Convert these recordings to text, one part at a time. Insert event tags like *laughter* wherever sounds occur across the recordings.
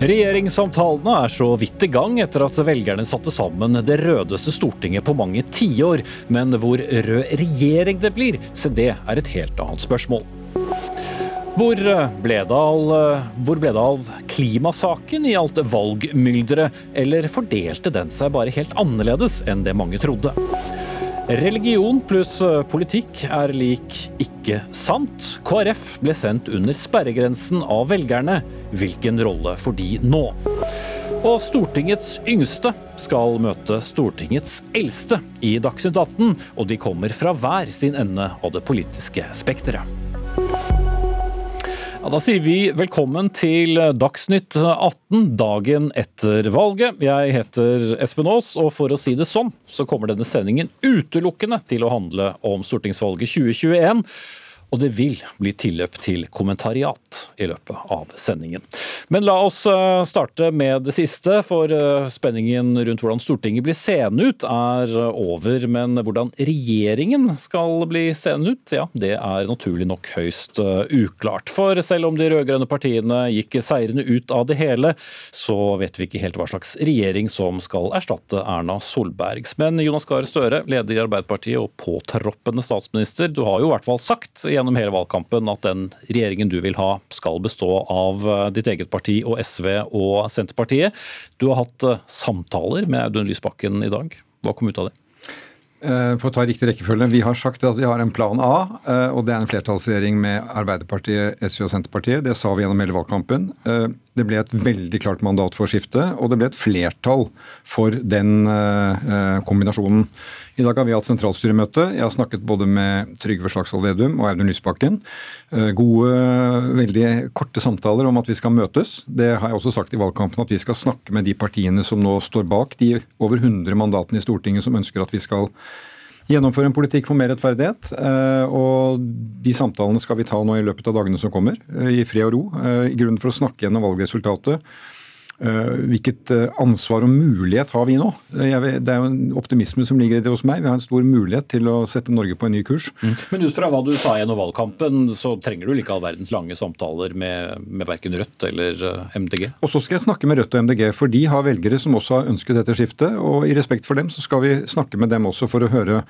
Regjeringssamtalene er så vidt i gang etter at velgerne satte sammen det rødeste Stortinget på mange tiår. Men hvor rød regjering det blir, se det er et helt annet spørsmål. Hvor ble det av, det av klimasaken i alt valgmylderet, eller fordelte den seg bare helt annerledes enn det mange trodde? Religion pluss politikk er lik ikke sant. KrF ble sendt under sperregrensen av velgerne. Hvilken rolle får de nå? Og Stortingets yngste skal møte Stortingets eldste i Dagsnytt 18, og de kommer fra hver sin ende av det politiske spekteret. Ja, da sier vi velkommen til Dagsnytt 18 dagen etter valget. Jeg heter Espen Aas, og for å si det sånn, så kommer denne sendingen utelukkende til å handle om stortingsvalget 2021 og det vil bli tilløp til kommentariat i løpet av sendingen. Men la oss eh, starte med det siste, for eh, spenningen rundt hvordan Stortinget blir seende ut er over. Men hvordan regjeringen skal bli seende ut, ja, det er naturlig nok høyst eh, uklart. For selv om de rød-grønne partiene gikk seirende ut av det hele, så vet vi ikke helt hva slags regjering som skal erstatte Erna Solbergs. Men Jonas Gahr Støre, leder i Arbeiderpartiet og påtroppende statsminister, du har jo i hvert fall sagt gjennom hele valgkampen at den regjeringen du vil ha, skal bestå av eh, ditt eget parti og SV og Senterpartiet. Du har hatt eh, samtaler med Audun Lysbakken i dag. Hva kom ut av det? Eh, for å ta riktig rekkefølge, Vi har sagt at vi har en plan A, og det er en flertallsregjering med Arbeiderpartiet, SV og Senterpartiet. Det sa vi gjennom hele valgkampen. Det ble et veldig klart mandat for skiftet, og det ble et flertall for den kombinasjonen. I dag har vi hatt sentralstyremøte. Jeg har snakket både med Trygve Slagsvold Vedum og Audun Lysbakken. Eh, gode, veldig korte samtaler om at vi skal møtes. Det har jeg også sagt i valgkampen, at vi skal snakke med de partiene som nå står bak de over 100 mandatene i Stortinget som ønsker at vi skal gjennomføre en politikk for mer rettferdighet. Eh, og de samtalene skal vi ta nå i løpet av dagene som kommer, eh, i fred og ro. I grunnen for å snakke gjennom valgresultatet hvilket eh, ansvar og mulighet har vi nå? Det er jo en optimisme som ligger i det hos meg. Vi har en stor mulighet til å sette Norge på en ny kurs. Mm. Men ut fra hva du sa gjennom valgkampen, så trenger du ikke all verdens lange samtaler med, med verken Rødt eller eh, MDG? Og så skal jeg snakke med Rødt og MDG, for de har velgere som også har ønsket dette skiftet. Og i respekt for dem så skal vi snakke med dem også for å høre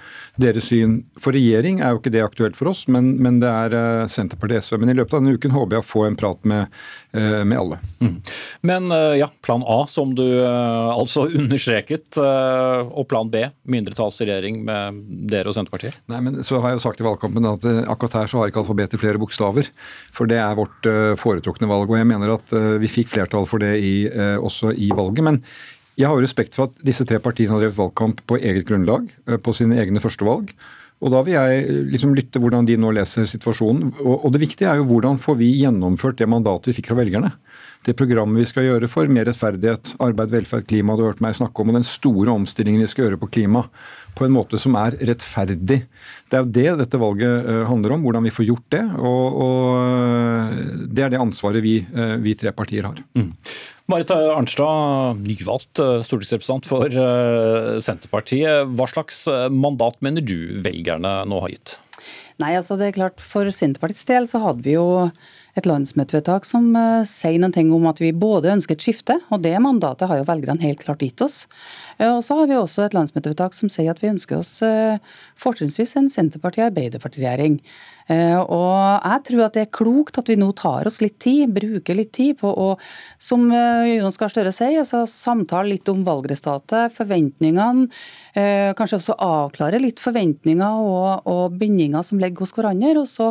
deres syn. For regjering er jo ikke det aktuelt for oss, men, men det er Senterpartiet SV. Men i løpet av denne uken håper jeg å få en prat med, med alle. Mm. Men ja, plan A, som du uh, altså *laughs* understreket, uh, og plan B, mindretallsregjering med dere og Senterpartiet? Nei, men så har jeg jo sagt i valgkampen at uh, akkurat her så har ikke alfabetet flere bokstaver. For det er vårt foretrukne valg. Og jeg mener at vi fikk flertall for det i, også i valget. men jeg har jo respekt for at disse tre partiene har drevet valgkamp på eget grunnlag, på sine egne førstevalg. Og Da vil jeg liksom lytte hvordan de nå leser situasjonen. Og, og Det viktige er jo hvordan får vi gjennomført det mandatet vi fikk fra velgerne det programmet vi skal gjøre for mer rettferdighet, arbeid, velferd, klima, du har hørt meg snakke om, og den store omstillingen vi skal gjøre på klima, på en måte som er rettferdig. Det er jo det dette valget eh, handler om, hvordan vi får gjort det. Og, og eh, det er det ansvaret vi, eh, vi tre partier har. Mm. Marit Arnstad, nyvalgt stortingsrepresentant for Senterpartiet. Hva slags mandat mener du velgerne nå har gitt? Nei, altså det er klart For Senterpartiets del så hadde vi jo et landsmøtevedtak som uh, sier noen ting om at vi både ønsker et skifte, og det mandatet har jo velgerne helt klart gitt oss. Uh, og så har vi også et landsmøtevedtak som sier at vi ønsker oss uh, fortrinnsvis en Senterparti-Arbeiderparti-regjering. Jeg tror at det er klokt at vi nå tar oss litt tid, bruker litt tid på å, som Jonas Gahr Støre sier, altså samtale litt om valgresultatet, forventningene. Kanskje også avklare litt forventninger og, og bindinger som ligger hos hverandre. Og så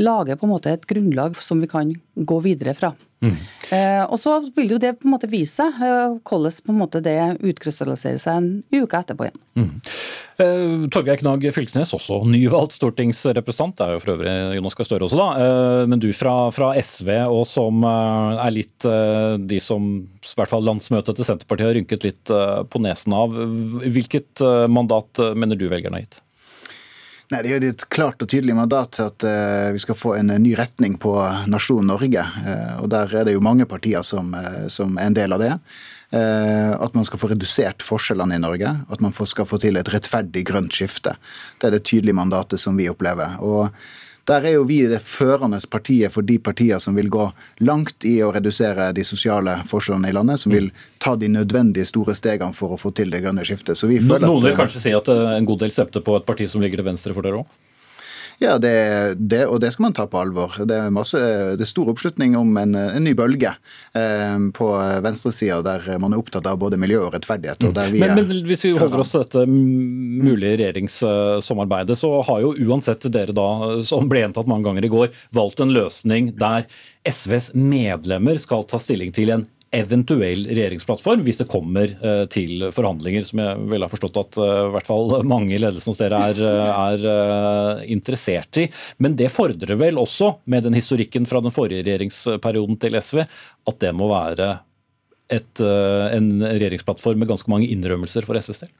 lage på en måte et grunnlag som vi kan gå videre fra. Mm. Eh, og Så vil jo det på en måte vise eh, hvordan på en måte det utkrystalliserer seg en uke etterpå igjen. Mm. Eh, Torgeir Knag Fylkesnes, også nyvalgt stortingsrepresentant, det er jo for øvrig Jonas Gahr Støre også, da. Eh, men du fra, fra, SV, og som er litt de som i hvert fall landsmøtet til Senterpartiet har rynket litt på nesen av. Hvilket mandat mener du velgerne har gitt? Nei, Det er et klart og tydelig mandat til at uh, vi skal få en ny retning på nasjonen Norge. Uh, og Der er det jo mange partier som, som er en del av det. At man skal få redusert forskjellene i Norge. At man skal få til et rettferdig grønt skifte. Det er det tydelige mandatet som vi opplever. Og Der er jo vi det førende partiet for de partier som vil gå langt i å redusere de sosiale forskjellene i landet, som vil ta de nødvendige store stegene for å få til det grønne skiftet. Så vi føler Noen vil kanskje si at eh, en god del stemte på et parti som ligger til venstre for dere òg? Ja, det, det, og det skal man ta på alvor. Det er, masse, det er stor oppslutning om en, en ny bølge eh, på venstresida, der man er opptatt av både miljø og rettferdighet. og Men, er men hvis vi holder oss til dette mulige regjeringssamarbeidet, så har jo uansett dere da, som ble gjentatt mange ganger i går, valgt en løsning der SVs medlemmer skal ta stilling til en eventuell regjeringsplattform hvis det kommer eh, til forhandlinger, som jeg vel har forstått at eh, i hvert fall mange i ledelsen hos dere er, eh, er interessert i. Men det fordrer vel også, med den historikken fra den forrige regjeringsperioden til SV, at det må være et, en regjeringsplattform med ganske mange innrømmelser for SVs del?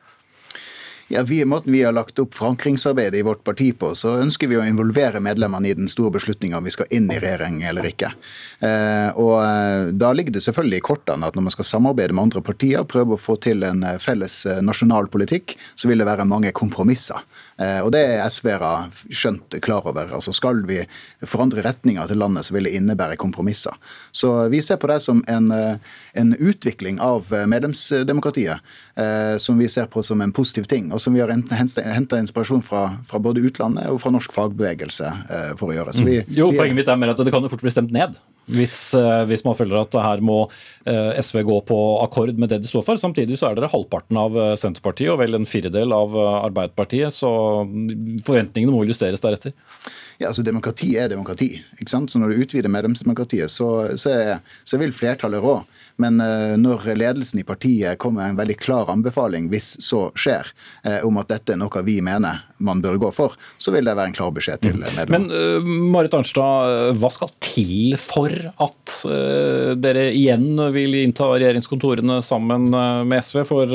Ja, vi, måten vi har lagt opp forankringsarbeidet i vårt parti på, så ønsker vi å involvere medlemmene i den store beslutninga om vi skal inn i regjering eller ikke. Eh, og eh, Da ligger det selvfølgelig i kortene at når man skal samarbeide med andre partier, prøve å få til en eh, felles nasjonal politikk, så vil det være mange kompromisser. Eh, og Det er SV-ere skjønt klar over. Altså Skal vi forandre retninga til landet, så vil det innebære kompromisser. Så vi ser på det som en, eh, en utvikling av eh, medlemsdemokratiet, som vi ser på som en positiv ting. og som vi har henta inspirasjon fra, fra, både utlandet og fra norsk fagbevegelse for å gjøre. Så vi, jo, vi, Poenget mitt er mer at det kan jo fort bli stemt ned. Hvis, eh, hvis man føler at her må eh, SV gå på akkord med det de står for. Samtidig så er dere halvparten av eh, Senterpartiet og vel en firedel av Arbeiderpartiet, så forventningene må justeres deretter. Ja, altså Demokrati er demokrati. ikke sant? Så Når du utvider medlemsdemokratiet, så, så, så vil flertallet rå. Men uh, når ledelsen i partiet kommer med en veldig klar anbefaling, hvis så skjer, uh, om at dette er noe vi mener man bør gå for, så vil det være en klar beskjed til medlemmene. Men uh, Marit Arnstad, hva skal til for at dere igjen vil innta regjeringskontorene sammen med SV? For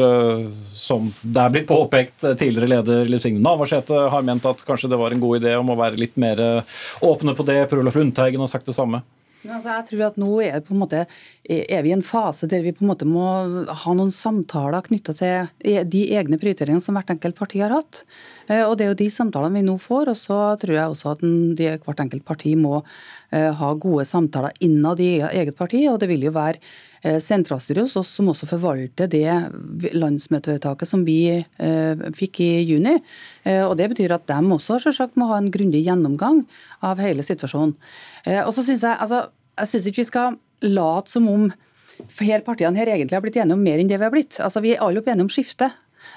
som det er blitt påpekt, tidligere leder Liv Signe Navarsete har ment at kanskje det var en god idé om å være litt mer åpne på det. Per Olaf Lundteigen har sagt det samme. Altså, jeg tror at Nå er, måte, er vi i en fase der vi på en måte må ha noen samtaler knytta til de egne prioriteringene som hvert enkelt parti har hatt. Eh, og Det er jo de samtalene vi nå får. og Så tror jeg også at de, hvert enkelt parti må uh, ha gode samtaler innad i eget parti. og Det vil jo være uh, sentralstyret hos oss som også forvalter det landsmøtevedtaket som vi fikk i juni. og Det betyr at de også selvsagt må ha en grundig gjennomgang av hele situasjonen. og så synes Jeg altså, jeg synes ikke vi skal late som om her partiene her egentlig har blitt enige om mer enn det vi har blitt. Altså, Vi er alle enige om skiftet,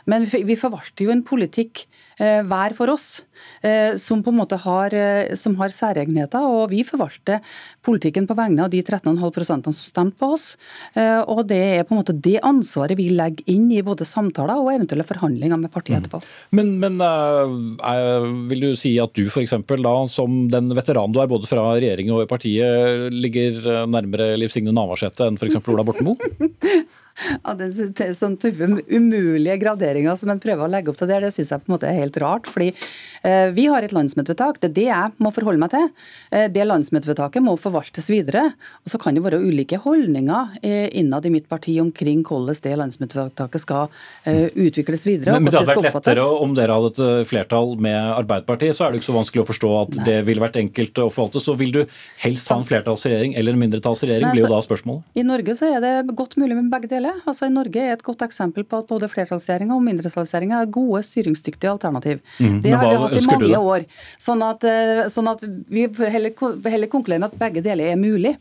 Men vi forvalter jo en politikk hver for oss, eh, som på en måte har, eh, som har særegenheter. Og vi forvalter politikken på vegne av de 13,5% som stemte på oss. Eh, og det er på en måte det ansvaret vi legger inn i både samtaler og eventuelle forhandlinger med partiet mm. etterpå. Men, men uh, vil du si at du f.eks. da, som den veteranen du er både fra regjeringen og i partiet, ligger nærmere Liv Signe Navarsete enn f.eks. Ola Borten Moe? *laughs* Ja, den sånn type umulige graderinger som en prøver å legge opp til der, det syns jeg på en måte er helt rart. fordi eh, Vi har et landsmøtevedtak, det er det jeg må forholde meg til. Eh, det landsmøtevedtaket må forvaltes videre. og Så kan det være ulike holdninger eh, innad i mitt parti omkring hvordan det landsmøtevedtaket skal utvikles videre. Men, men det hadde vært lettere om dere hadde et flertall med Arbeiderpartiet, så er det ikke så vanskelig å forstå at Nei. det ville vært enkelt å forvalte. Så vil du helst ha en flertallsregjering eller en mindretallsregjering, Nei, blir jo da spørsmålet. I Norge så er det godt mulig med begge deler. Altså i Norge er et godt eksempel på at både flertallsregjeringa og mindretallsregjeringa er gode, styringsdyktige alternativ. Mm. Det har vi hatt i mange år. Sånn at, eh, sånn at vi heller, heller konkluderer med at begge deler er mulig.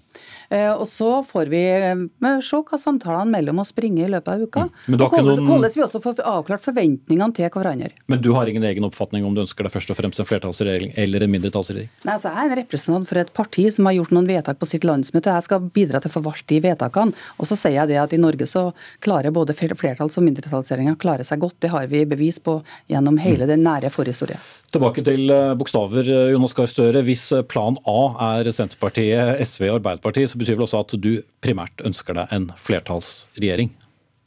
Eh, og så får vi eh, se hva samtalene mellom oss bringer i løpet av uka. Mm. og hvordan, noen... vi også får avklart forventningene til hverandre. Men du har ingen egen oppfatning om du ønsker deg først og fremst en flertallsregjering eller en mindretallsregjering? Nei, altså Jeg er en representant for et parti som har gjort noen vedtak på sitt landsmøte. Jeg skal bidra til å forvalte de vedtakene. Og så sier jeg det at i Norge så klarer både flertalls- og mindretallsregjeringa klare seg godt. Det har vi bevis på gjennom hele den nære forhistorie. Tilbake til eh, bokstaver, Jonas Gahr Støre. Hvis plan A er Senterpartiet, SV og Arbeiderpartiet, så betyr vel også at du primært ønsker deg en flertallsregjering?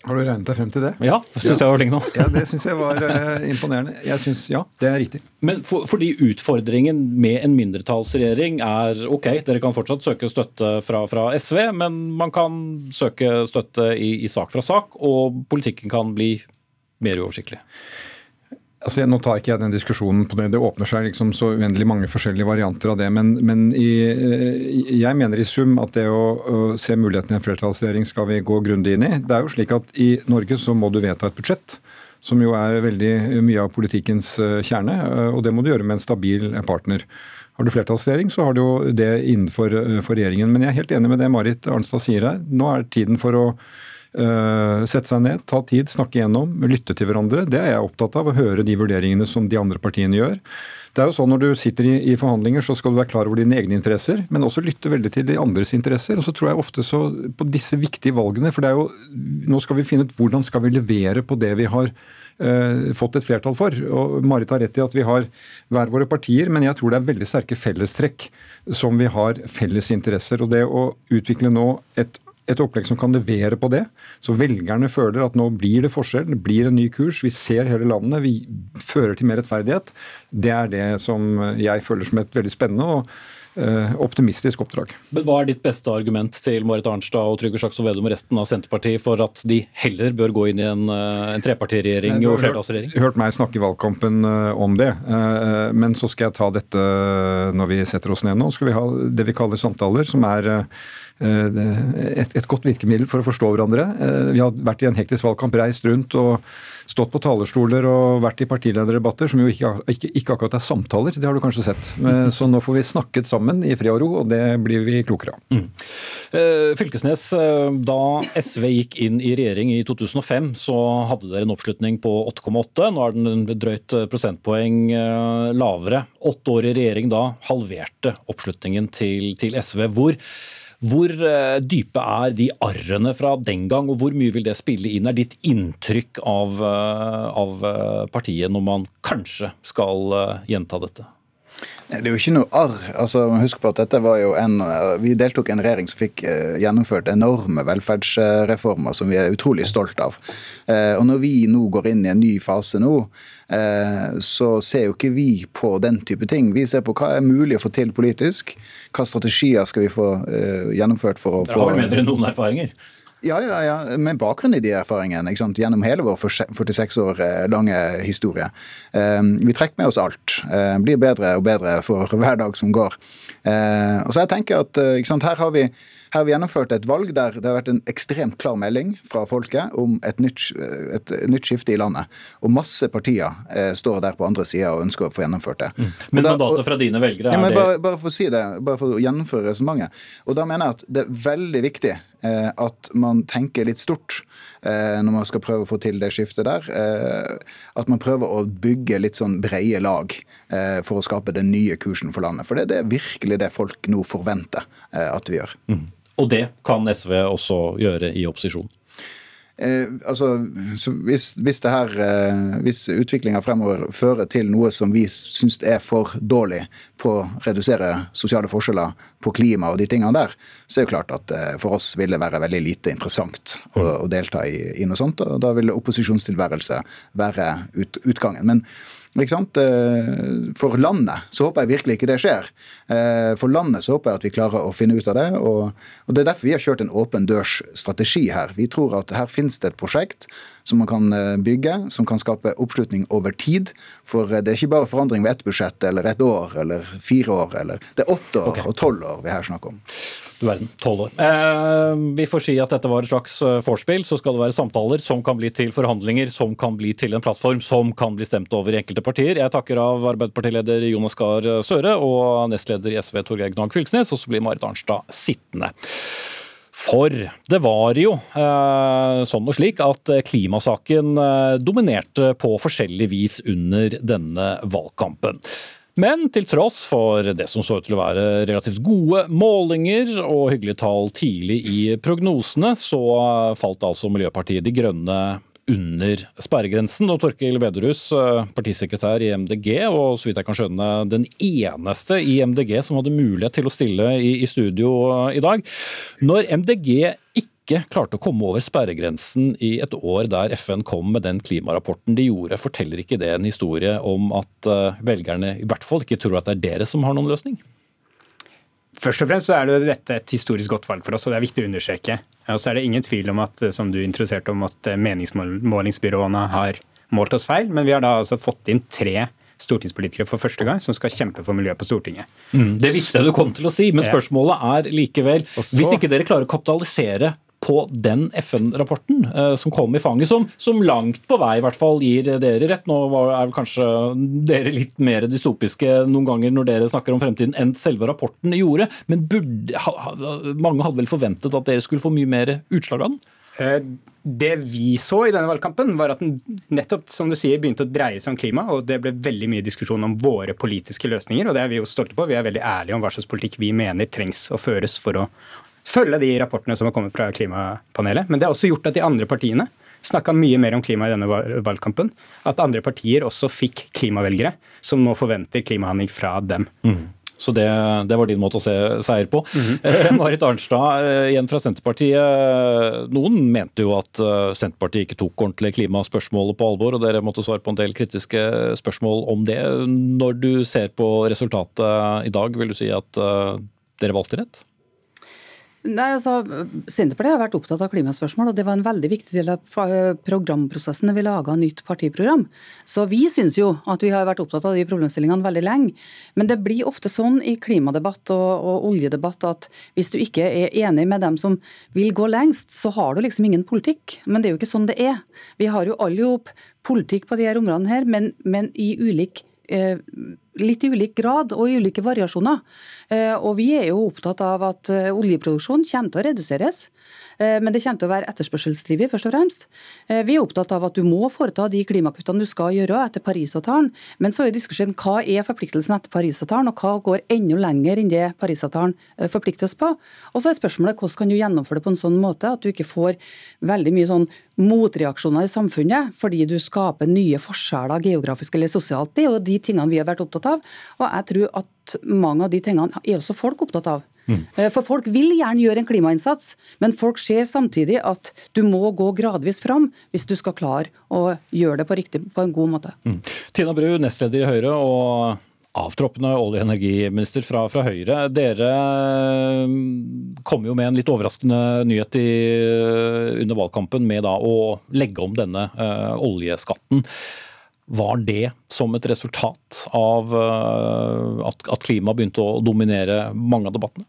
Har du regnet deg frem til det? Ja, syns ja. jeg var flink nå. *laughs* ja, Det syns jeg var uh, imponerende. Jeg synes, Ja, det er riktig. Men for, fordi utfordringen med en mindretallsregjering er ok, dere kan fortsatt søke støtte fra, fra SV, men man kan søke støtte i, i sak fra sak, og politikken kan bli mer uoversiktlig? Altså, Nå tar ikke jeg den diskusjonen på det. Det åpner seg liksom så uendelig mange forskjellige varianter av det. Men, men i, eh, jeg mener i sum at det å, å se muligheten i en flertallsregjering skal vi gå grundig inn i. Det er jo slik at I Norge så må du vedta et budsjett, som jo er veldig mye av politikkens eh, kjerne. Eh, og det må du gjøre med en stabil partner. Har du flertallsregjering, så har du jo det innenfor for regjeringen. Men jeg er helt enig med det Marit Arnstad sier her. Nå er tiden for å Uh, sette seg ned, ta tid, snakke igjennom, lytte til hverandre. Det er jeg opptatt av, å høre de vurderingene som de andre partiene gjør. Det er jo sånn Når du sitter i, i, forhandlinger, så skal du være klar over dine egne interesser, men også lytte veldig til de andres interesser. Og så tror jeg ofte så på disse viktige valgene, for det er jo, nå skal vi finne ut hvordan skal vi levere på det vi har uh, fått et flertall for. Og Marit har rett i at vi har hver våre partier, men jeg tror det er veldig sterke fellestrekk som vi har felles interesser. Og det å utvikle nå et et opplegg som kan levere på det. Så velgerne føler at nå blir det forskjell, det blir en ny kurs. Vi ser hele landet, vi fører til mer rettferdighet. Det er det som jeg føler som et veldig spennende og eh, optimistisk oppdrag. Men Hva er ditt beste argument til Marit Arnstad og Trygve Slagsvold Vedum og resten av Senterpartiet for at de heller bør gå inn i en, eh, en trepartiregjering og flertallsregjering? Hørt meg snakke i valgkampen eh, om det, men så skal jeg ta dette når vi setter oss ned nå. Skal vi ha det vi kaller samtaler, som er et, et, godt virkemiddel for å forstå hverandre. Eh, vi har vært i en hektisk valgkamp, reist rundt og stått på talerstoler og vært i partilederdebatter, som jo ikke, ikke, ikke, akkurat er samtaler. Det har du kanskje sett. Eh, *laughs* så nå får vi snakket sammen i fred og ro, og det blir vi klokere av. Mm. Fylkesnes, da SV gikk inn i regjering i 2005, så hadde dere en oppslutning på 8,8. Nå er den drøyt prosentpoeng lavere. Åtte år i regjering da halverte oppslutningen til, til SV. Hvor hvor eh, dype er de arrene fra den gang, og hvor mye vil det spille inn? Er ditt inntrykk av, eh, av eh, partiet når man kanskje skal gjenta dette? Det er jo ikke noe arr. altså Husk på at dette var jo en, Vi deltok i en regjering som fikk gjennomført enorme velferdsreformer som vi er utrolig stolt av. Og når vi nå går inn i en ny fase nå, Eh, så ser jo ikke vi på den type ting. Vi ser på hva er mulig å få til politisk. Hva strategier skal vi få eh, gjennomført for å få Dere har vel med dere noen erfaringer? Ja, ja, ja, med bakgrunn i de erfaringene gjennom hele vår 46 år eh, lange historie. Vi trekker med oss alt. Blir bedre og bedre for *laughs* hver dag som går. Og så jeg tenker at sant, her har vi her har vi gjennomført et valg der det har vært en ekstremt klar melding fra folket om et nytt, et nytt skifte i landet. Og masse partier eh, står der på andre sida og ønsker å få gjennomført det. Mm. Men mandatet fra dine velgere er ja, det bare, bare, for å si det, bare for å gjennomføre resonnementet. Og da mener jeg at det er veldig viktig eh, at man tenker litt stort eh, når man skal prøve å få til det skiftet der. Eh, at man prøver å bygge litt sånn breie lag eh, for å skape den nye kursen for landet. For det, det er virkelig det folk nå forventer eh, at vi gjør. Mm. Og det kan SV også gjøre i opposisjon? Eh, altså, hvis, hvis, det her, eh, hvis utviklinga fremover fører til noe som vi syns er for dårlig på å redusere sosiale forskjeller, på klima og de tingene der, så er det klart at eh, for oss vil det være veldig lite interessant å, å delta i, i, noe sånt. Og da vil opposisjonstilværelse være ut, utgangen. Men for landet så håper jeg virkelig ikke det skjer. Eh, for landet så håper jeg at vi klarer å finne ut av det. Og, Det er derfor vi har kjørt en åpen dørs-strategi her. Vi tror at her finnes det et prosjekt som man kan eh, bygge, som kan skape oppslutning over tid. For det er ikke bare forandring ved ett budsjett eller ett år eller fire år. Eller, det er åtte år okay. og tolv år vi her snakker om. Verden, tolv år. Eh, vi får si at dette var et slags vorspiel. Så skal det være samtaler som kan bli til forhandlinger, som kan bli til en plattform, som kan bli stemt over i enkelte partier. Jeg takker av Arbeiderpartileder Jonas Gahr Støre og nestleder i SV Torgeir Gnag Fylkesnes, og så blir Marit Arnstad sittende. For det var jo eh, sånn og slik at klimasaken eh, dominerte på forskjellig vis under denne valgkampen. Men til tross for det som så ut til å være relativt gode målinger og hyggelige tall tidlig i prognosene, så falt altså Miljøpartiet De Grønne under sperregrensen. Og Torkil Vederhus, partisekretær i MDG, og så vidt jeg kan skjønne den eneste i MDG som hadde mulighet til å stille i, i studio i dag. Når MDG ikke klarte å komme over sperregrensen i et år der FN kom med den klimarapporten de gjorde, forteller ikke det en historie om at eh, velgerne i hvert fall ikke tror at det er dere som har noen løsning? Først og fremst så er det dette et historisk godt valg for oss, og det er viktig å understreke. Og så er det ingen tvil om at, som du introduserte om, at meningsmålingsbyråene har målt oss feil, men vi har da altså fått inn tre stortingspolitikere for første gang som skal kjempe for miljøet på Stortinget. Mm, det visste jeg du kom til å si, men spørsmålet er likevel Hvis ikke dere klarer å kapitalisere på den FN-rapporten eh, som kom i fanget, som, som, langt på vei i hvert fall gir dere rett. Nå er vel kanskje dere litt mer dystopiske noen ganger når dere snakker om fremtiden enn selve rapporten gjorde, men burde, mange hadde vel forventet at dere skulle få mye mer utslag av den? Eh, det vi så i denne valgkampen, var at den nettopp som du sier, begynte å dreie seg om klima. og Det ble veldig mye diskusjon om våre politiske løsninger. og Det er vi jo stolte på. Vi er veldig ærlige om hva slags politikk vi mener trengs å føres for å følge de rapportene som har kommet fra klimapanelet. Men det har også gjort at de andre partiene snakka mye mer om klima i denne valgkampen. At andre partier også fikk klimavelgere som nå forventer klimahandling fra dem. Mm. Så det, det, var din måte å se seier på. Mm -hmm. *laughs* Marit Arnstad, eh, igjen fra Senterpartiet. Noen mente jo at eh, Senterpartiet ikke tok ordentlig klimaspørsmålet på alvor, og dere måtte svare på en del kritiske spørsmål om det. Når du ser på resultatet i dag, vil du si at dere valgte rett? Nei, altså, Senterpartiet har vært opptatt av klimaspørsmål, og det var en veldig viktig del av programprosessen da vi laga nytt partiprogram. Så vi syns jo at vi har vært opptatt av de problemstillingene veldig lenge. Men det blir ofte sånn i klimadebatt og, og oljedebatt at hvis du ikke er enig med dem som vil gå lengst, så har du liksom ingen politikk. Men det er jo ikke sånn det er. Vi har jo alle jo politikk på de her områdene her, men, men i ulik eh, litt i ulik grad og i ulike variasjoner. Eh, og vi er jo opptatt av at eh, oljeproduksjonen kommer til å reduseres. Eh, men det kommer til å være etterspørselsdrevet, først og fremst. Vi er opptatt av at du må foreta de klimakuttene du skal gjøre etter Parisavtalen. Men så er diskusjonen hva er forpliktelsen etter Parisavtalen, og hva går enda lenger enn det Parisavtalen forplikter oss på. Og så er spørsmålet hvordan kan du gjennomføre det på en sånn måte at du ikke får veldig mye sånn motreaksjoner i samfunnet fordi du skaper nye forskjeller geografisk eller sosialt. Det er jo de tingene vi har vært opptatt av. Og jeg tror at mange av de tingene er også folk opptatt av. Mm. For folk vil gjerne gjøre en klimainnsats, men folk ser samtidig at du må gå gradvis fram hvis du skal klare å gjøre det på, riktig, på en god måte. Mm. Tina Bru, nestleder i Høyre og avtroppende olje- og energiminister fra, fra, Høyre. Dere mm, kom jo med en litt overraskende nyhet i, under valgkampen med da å legge om denne uh, oljeskatten. Var det som et resultat av uh, at, at klima begynte å dominere mange av debattene?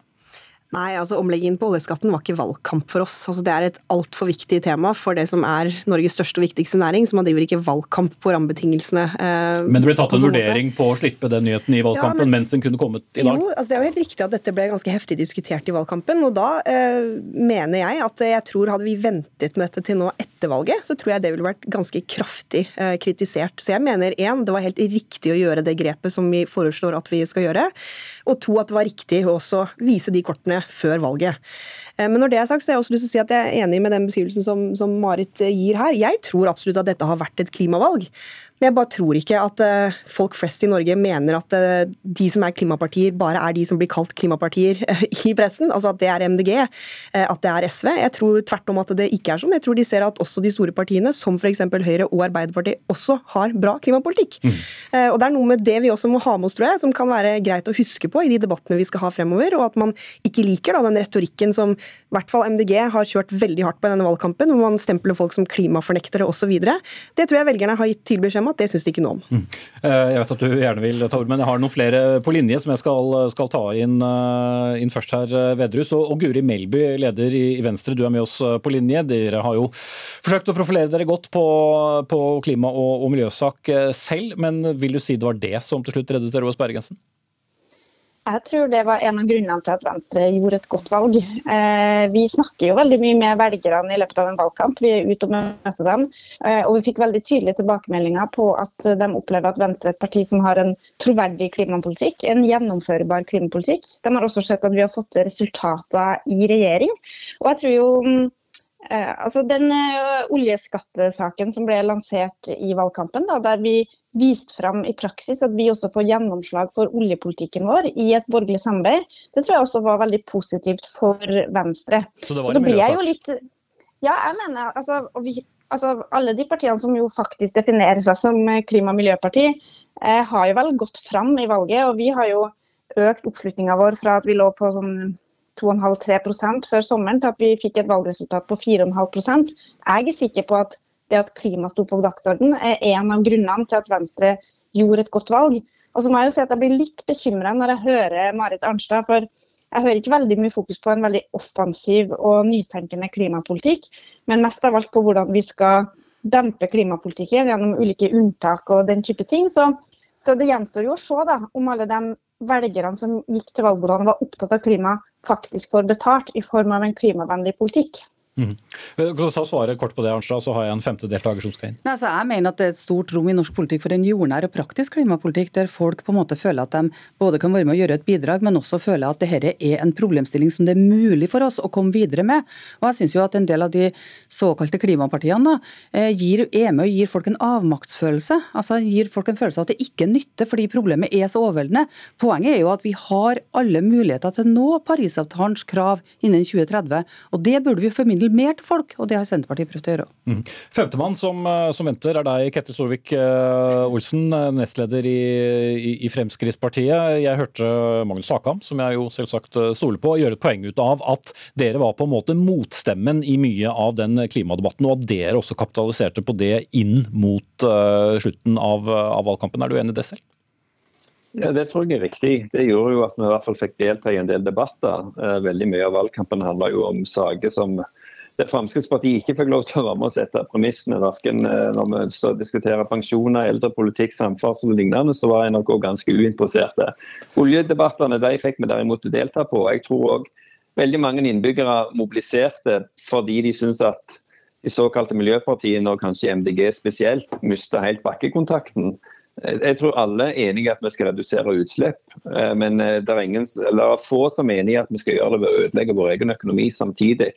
Nei, altså Omleggingen på oljeskatten var ikke valgkamp for oss. Altså, det er et altfor viktig tema for det som er Norges største og viktigste næring, så man driver ikke valgkamp på rammebetingelsene. Eh, men det ble tatt en vurdering måte. på å slippe den nyheten i valgkampen ja, men, mens den kunne kommet i dag? Jo, altså Det er jo helt riktig at dette ble ganske heftig diskutert i valgkampen. Og da eh, mener jeg at jeg tror hadde vi ventet med dette til nå etter valget, så tror jeg det ville vært ganske kraftig eh, kritisert. Så jeg mener én, det var helt riktig å gjøre det grepet som vi foreslår at vi skal gjøre. Og to, at det var riktig å også vise de kortene før valget. Eh, men når det er sagt, så har jeg også lyst til å si at jeg er enig med den beskrivelsen som, som Marit gir her. Jeg tror absolutt at dette har vært et klimavalg. Men jeg bare tror ikke at uh, folk flest i Norge mener at uh, de som er klimapartier, bare er de som blir kalt klimapartier uh, i pressen. Altså at det er MDG, at det er SV. Jeg tror tvert om at det ikke er sånn. Jeg tror de ser at også de store partiene, som f.eks. Høyre og Arbeiderpartiet, også har bra klimapolitikk. Mm. og det er noe med det vi også må ha med oss, tror jeg, som kan være greit å huske på i de debattene vi skal ha fremover, og at man ikke liker da, den retorikken som i hvert fall MDG har kjørt veldig hardt på i denne valgkampen, hvor man stempler folk som klimafornektere osv. Det tror jeg velgerne har gitt tydelig beskjed om at det syns de ikke noe om. Mm. Eh, jeg vet at du gjerne vil ta ord, men jeg har noen flere på linje som jeg skal, skal ta inn, eh, inn, først her, eh, Vedrus. Og, og Guri Melby, leder i, i, Venstre, du er med oss på linje. Dere har jo forsøkt å profilere dere godt på, på klima- og, og miljøsak selv, men vil du si det var det som til slutt reddet dere over sperregrensen? Jeg tror det var en av grunnene til at Venstre gjorde et godt valg. Eh, vi snakker jo veldig mye med velgerne i løpet av en valgkamp. Vi er ute og møter dem. Eh, og vi fikk veldig tydelige tilbakemeldinger på at de opplever at Venstre er et parti som har en troverdig klimapolitikk, en gjennomførbar klimapolitikk. De har også sett at vi har fått resultater i regjering. Og jeg tror jo eh, altså Den oljeskattesaken som ble lansert i valgkampen, da, der vi vist fram i praksis at vi også får gjennomslag for oljepolitikken vår i et borgerlig samarbeid, det tror jeg også var veldig positivt for Venstre. Så det var en miljøsak? Ja, jeg mener altså, vi, altså, Alle de partiene som jo faktisk definerer seg som klima- og miljøparti, eh, har jo vel gått fram i valget. Og vi har jo økt oppslutninga vår fra at vi lå på sånn 2,5-3% før sommeren til at vi fikk et valgresultat på 4,5% Jeg er sikker på at det at klima sto på dagsordenen, er en av grunnene til at Venstre gjorde et godt valg. Og så må jeg jo si at jeg blir litt bekymra når jeg hører Marit Arnstad. for jeg hører ikke veldig mye fokus på en veldig offensiv og nytenkende klimapolitikk, men mest av alt på hvordan vi skal dempe klimapolitikken gjennom ulike unntak og den type ting. Så, så det gjenstår jo å se da, om alle de velgerne som gikk til valgbordene og var opptatt av klima, faktisk får betalt i form av en klimavennlig politikk. Mm. Kan du ta svaret kort på det, Arnstad, så har jeg en femte deltaker som skal inn. Nei, altså, jeg mener at det er et stort rom i norsk politikk for en jordnær og praktisk klimapolitikk, der folk på en måte føler at de både kan være med å gjøre et bidrag, men også føler at dette er en problemstilling som det er mulig for oss å komme videre med. Og jeg synes jo at en del av de såkalte klimapartiene da, eh, gir, er med og gir folk en avmaktsfølelse. Altså gir folk en følelse av at det ikke nytter fordi problemet er så overveldende. Poenget er jo at vi har alle muligheter til å nå Parisavtalens krav innen 2030, og det burde vi formidle formidle mer til folk, og det har Senterpartiet prøvd å gjøre. Mm. Femtemann som, eh, som, venter er deg, Ketil Solvik-Olsen, eh, nestleder i, i, i, Fremskrittspartiet. Jeg hørte Magnus Takam, som jeg jo selvsagt eh, stoler på, gjøre et poeng ut av at dere var på en måte motstemmen i mye av den klimadebatten, og at dere også kapitaliserte på det inn mot uh, slutten av, av valgkampen. Er du enig i det selv? Ja, Det tror jeg er riktig. Det gjorde jo at vi i hvert fall fikk delta i en del debatter. Veldig mye av valgkampen handla jo om saker som der Fremskrittspartiet ikke fikk lov til å være med å sette premissene, verken eh, når vi ønsket å diskutere pensjoner, eldrepolitikk, samferdsel og lignende, så var NRK ganske uinteresserte. Oljedebattene de fikk vi derimot delta på. Jeg tror òg veldig mange innbyggere mobiliserte fordi de syns at de såkalte miljøpartiene, og kanskje MDG spesielt, mista helt bakkekontakten. Jeg tror alle er enige at vi skal redusere utslipp, eh, men eh, det er, ingen, eller få som er enige at vi skal gjøre det ved å ødelegge vår egen økonomi samtidig.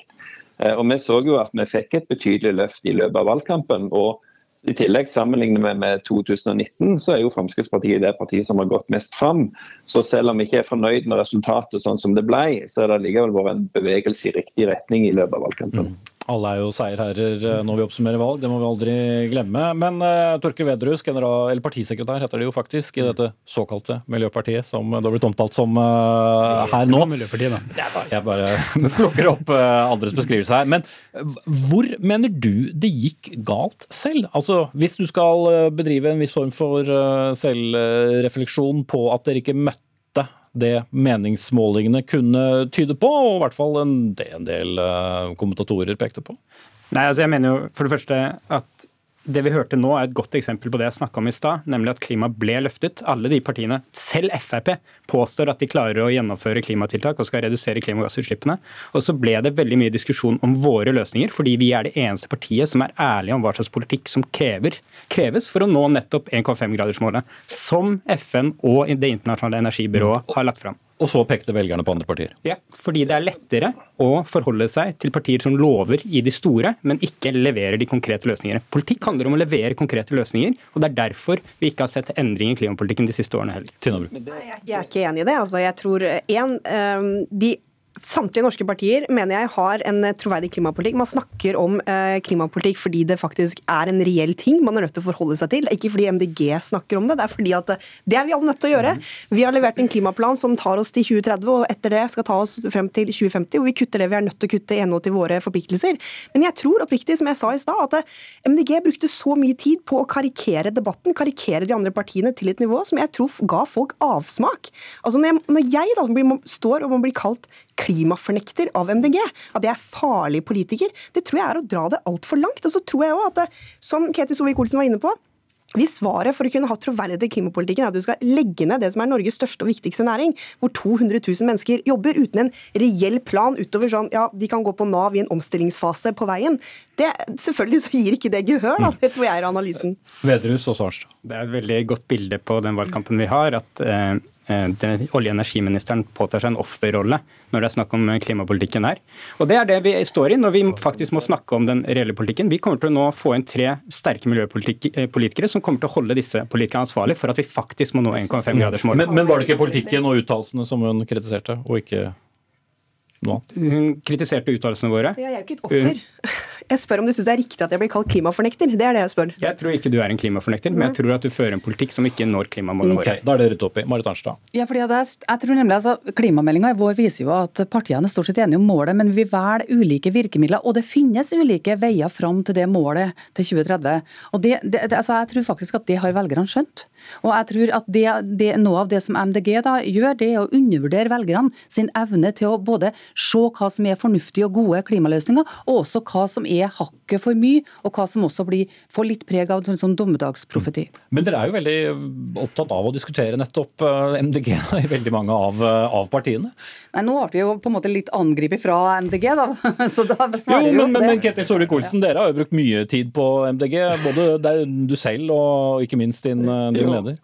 Eh, og Vi så jo at vi fikk et betydelig løft i løpet av valgkampen. og i tillegg, Sammenlignet med, med 2019, så er jo Fremskrittspartiet det partiet som har gått mest fram. Så selv om vi ikke er fornøyd med resultatet sånn som det ble, så er det likevel vært en bevegelse i riktig retning i løpet av valgkampen. Mm. Alle er jo seierherrer eh, når vi oppsummerer valg, det må vi aldri glemme. Men uh, Torkel Vedrus, general, eller partisekretær heter det jo faktisk, i dette såkalte Miljøpartiet, som det har blitt omtalt som uh, her nå. Miljøpartiet, da. Jeg bare, jeg bare *laughs* plukker opp uh, andres beskrivelse her. Men hvor mener du det gikk galt selv? Altså, Hvis du skal bedrive en viss form for selvrefleksjon på at dere ikke møtte det meningsmålingene kunne tyde på, og i hvert fall en, del eh, kommentatorer pekte på? Nei, altså jeg mener jo for det første at det vi hørte nå er et godt eksempel på det jeg snakka om i stad, nemlig at klima ble løftet. Alle de partiene, selv Frp, påstår at de klarer å gjennomføre klimatiltak og skal redusere klimagassutslippene. Og så ble det veldig mye diskusjon om våre løsninger, fordi vi er det eneste partiet som er ærlige om hva slags politikk som krever, kreves for å nå nettopp 1,5-gradersmålet, som FN og Det internasjonale energibyrået har lagt fram. Og så pekte velgerne på andre partier. Ja, fordi det er lettere å forholde seg til partier som lover i de store, men ikke leverer de konkrete løsningene. Politikk handler om å levere konkrete løsninger, og det er derfor vi ikke har sett endring i klimapolitikken de siste årene heller. Jeg er ikke enig i det. Altså, jeg tror en, ehm, de Samtlige norske partier mener jeg har en troverdig klimapolitikk. Man snakker om eh, klimapolitikk fordi det faktisk er en reell ting man er nødt til å forholde seg til. Ikke fordi MDG snakker om det, det er fordi at eh, det er vi alle nødt til å gjøre. Vi har levert en klimaplan som tar oss til 2030, og etter det skal ta oss frem til 2050. Og vi kutter det vi er nødt til å kutte i henhold til våre forpliktelser. Men jeg tror oppriktig, som jeg sa i stad, at eh, MDG brukte så mye tid på å karikere debatten, karikere de andre partiene til et nivå som jeg tror ga folk avsmak. Altså Når jeg, når jeg da blir, står og må bli kalt klimafornekter av MDG, at jeg er farlig politiker, det tror jeg er å dra det altfor langt. Og så tror jeg også at, det, som Ketil Solvik-Olsen var inne på, hvis svaret for å kunne ha troverdighet i klimapolitikken er at du skal legge ned det som er Norges største og viktigste næring, hvor 200 000 mennesker jobber uten en reell plan utover sånn ja, de kan gå på Nav i en omstillingsfase på veien, det, selvfølgelig så gir ikke det gehør. da, Det tror jeg er analysen. Vedrus og Sarnstad. Det er et veldig godt bilde på den valgkampen vi har. at eh, Eh, olje- og energiministeren påtar seg en offerrolle når det er snakk om klimapolitikken her. Og Det er det vi står i når vi faktisk må snakke om den reelle politikken. Vi kommer til å nå få inn tre sterke miljøpolitikere som kommer til å holde disse politikerne ansvarlig for at vi faktisk må nå 1,5 graders mål. Men, men var det ikke politikken og uttalelsene som hun kritiserte, og ikke noe annet? Hun kritiserte uttalelsene våre. Ja, jeg er jo ikke et offer. Jeg spør om du syns det er riktig at jeg blir kalt klimafornekter. Det er det jeg spør. Jeg tror ikke du er en klimafornekter, men jeg tror at du fører en politikk som ikke når klimamålene våre. våre. Da er det ryddet opp i. Marit Arnstad. Ja, fordi jeg, jeg tror nemlig altså, Klimameldinga vår viser jo at partiene er stort sett enige om målet, men vi velger ulike virkemidler. Og det finnes ulike veier fram til det målet til 2030. Og det, det, det, altså, Jeg tror faktisk at det har velgerne skjønt. Og jeg tror at det, det, Noe av det som MDG da gjør, det er å undervurdere velgerne sin evne til å både se hva som er fornuftige og gode klimaløsninger, og også hva som er hakket for mye, og hva som også blir, får litt preg av en sånn dommedagsprofeti. Men dere er jo veldig opptatt av å diskutere nettopp eh, MDG *laughs* i veldig mange av, eh, av partiene. Nei, Nå ble vi jo på en måte litt angrepet fra MDG, da. *laughs* Så da Jo, svarer jo men, på men, det. men Ketil Solvik-Olsen, dere har jo brukt mye tid på MDG. Både du selv og ikke minst din, eh, din leder.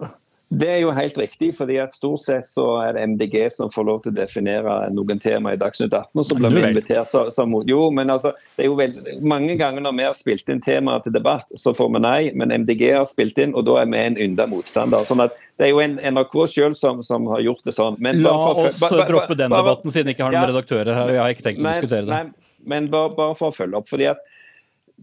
Det er jo helt riktig, fordi at stort sett så er det MDG som får lov til å definere noen tema i Dagsnytt 18. og så blir vi invitert så, så mot. Jo, men altså, det er jo vel, Mange ganger når vi har spilt inn temaer til debatt, så får vi nei, men MDG har spilt inn, og da er vi en ynda motstander. sånn at Det er jo en NRK selv som, som har gjort det sånn. Men La for oss ba- ba- droppe den debatten, siden jeg ikke har noen Ja. redaktører her. og jeg har ikke tenkt å Men- diskutere det. Nei, men bare, bare for å følge opp. fordi at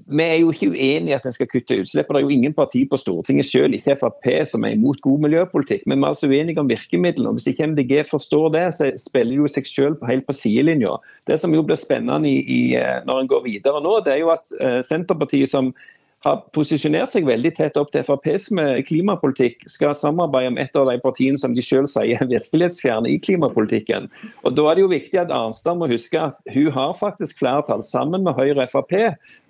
vi er jo ikke uenige i at en skal kutte utslipp. Det er jo ingen parti på Stortinget selv, ikke Frp, som er imot god miljøpolitikk. Men vi er altså uenige om virkemidlene. og Hvis ikke MDG forstår det, så spiller de jo seg selv helt på sidelinja. Det som jo blir spennende i, i, eh, når en går videre nå, det er jo at eh, Senterpartiet, som har posisjonert seg veldig tett opp til FrPs med klimapolitikk, skal samarbeide med et av de partiene som de selv sier er virkelighetsfjerne i klimapolitikken. Og Da er det jo viktig at Arnstad må huske at hun har faktisk flertall sammen med Høyre og Frp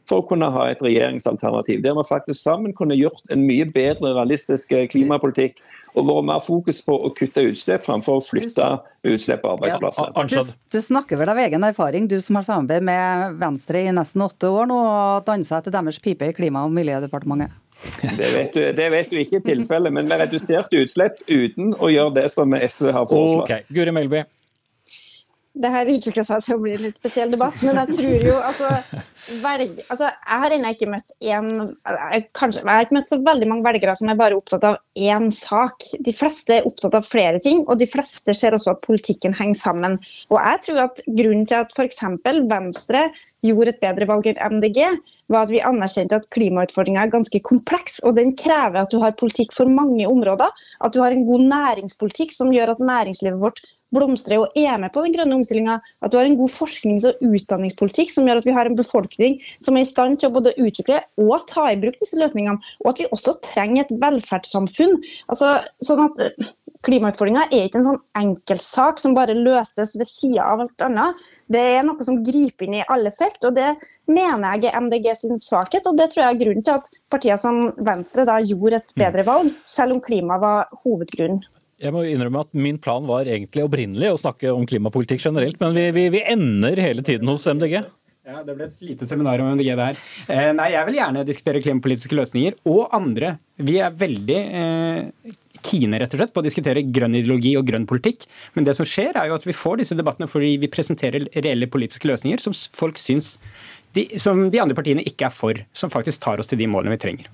for å kunne ha et regjeringsalternativ, der vi faktisk sammen kunne gjort en mye bedre realistisk eh, klimapolitikk og vært mer fokus på å kutte utslipp framfor å flytte utslipp og arbeidsplasser. Du, du snakker vel av egen erfaring, du som har samarbeid med Venstre i nesten åtte år nå og dansa etter deres pipe i Klima- og miljødepartementet? Det vet du, det vet du ikke i tilfelle, men vi reduserte utslipp uten å gjøre det som SV har foreslått. Ok, Guri Melby. Det her utvikla seg til å bli en litt spesiell debatt, men jeg tror jo altså, velg, altså Jeg har ennå ikke møtt én jeg, kanskje, jeg har ikke møtt så veldig mange velgere som er bare opptatt av én sak. De fleste er opptatt av flere ting, og de fleste ser også at politikken henger sammen. Og jeg tror at grunnen til at f.eks. Venstre gjorde et bedre valg enn MDG, var at vi anerkjente at klimautfordringa er ganske kompleks, og den krever at du har politikk for mange områder. At du har en god næringspolitikk som gjør at næringslivet vårt blomstrer og er med på den grønne omstillinga. At du har en god forsknings- og utdanningspolitikk som gjør at vi har en befolkning som er i stand til å både utvikle og ta i bruk disse løsningene. Og at vi også trenger et velferdssamfunn. Altså, sånn at eh, Klimautfordringa er ikke en sånn enkeltsak som bare løses ved sida av alt annet. Det er noe som griper inn i alle felt, og det mener jeg er MDG sin svakhet. Og det tror jeg er grunnen til at partier som Venstre da gjorde et bedre valg, selv om klima var hovedgrunnen. Jeg må innrømme at Min plan var egentlig opprinnelig å snakke om klimapolitikk generelt, men vi, vi, vi ender hele tiden hos MDG. Ja, Det ble et lite seminar om MDG der. Eh, nei, Jeg vil gjerne diskutere klimapolitiske løsninger, og andre. Vi er veldig eh, kine rett og slett på å diskutere grønn ideologi og grønn politikk. Men det som skjer er jo at vi får disse debattene fordi vi presenterer reelle politiske løsninger som folk syns de, som de andre partiene ikke er for, som faktisk tar oss til de målene vi trenger.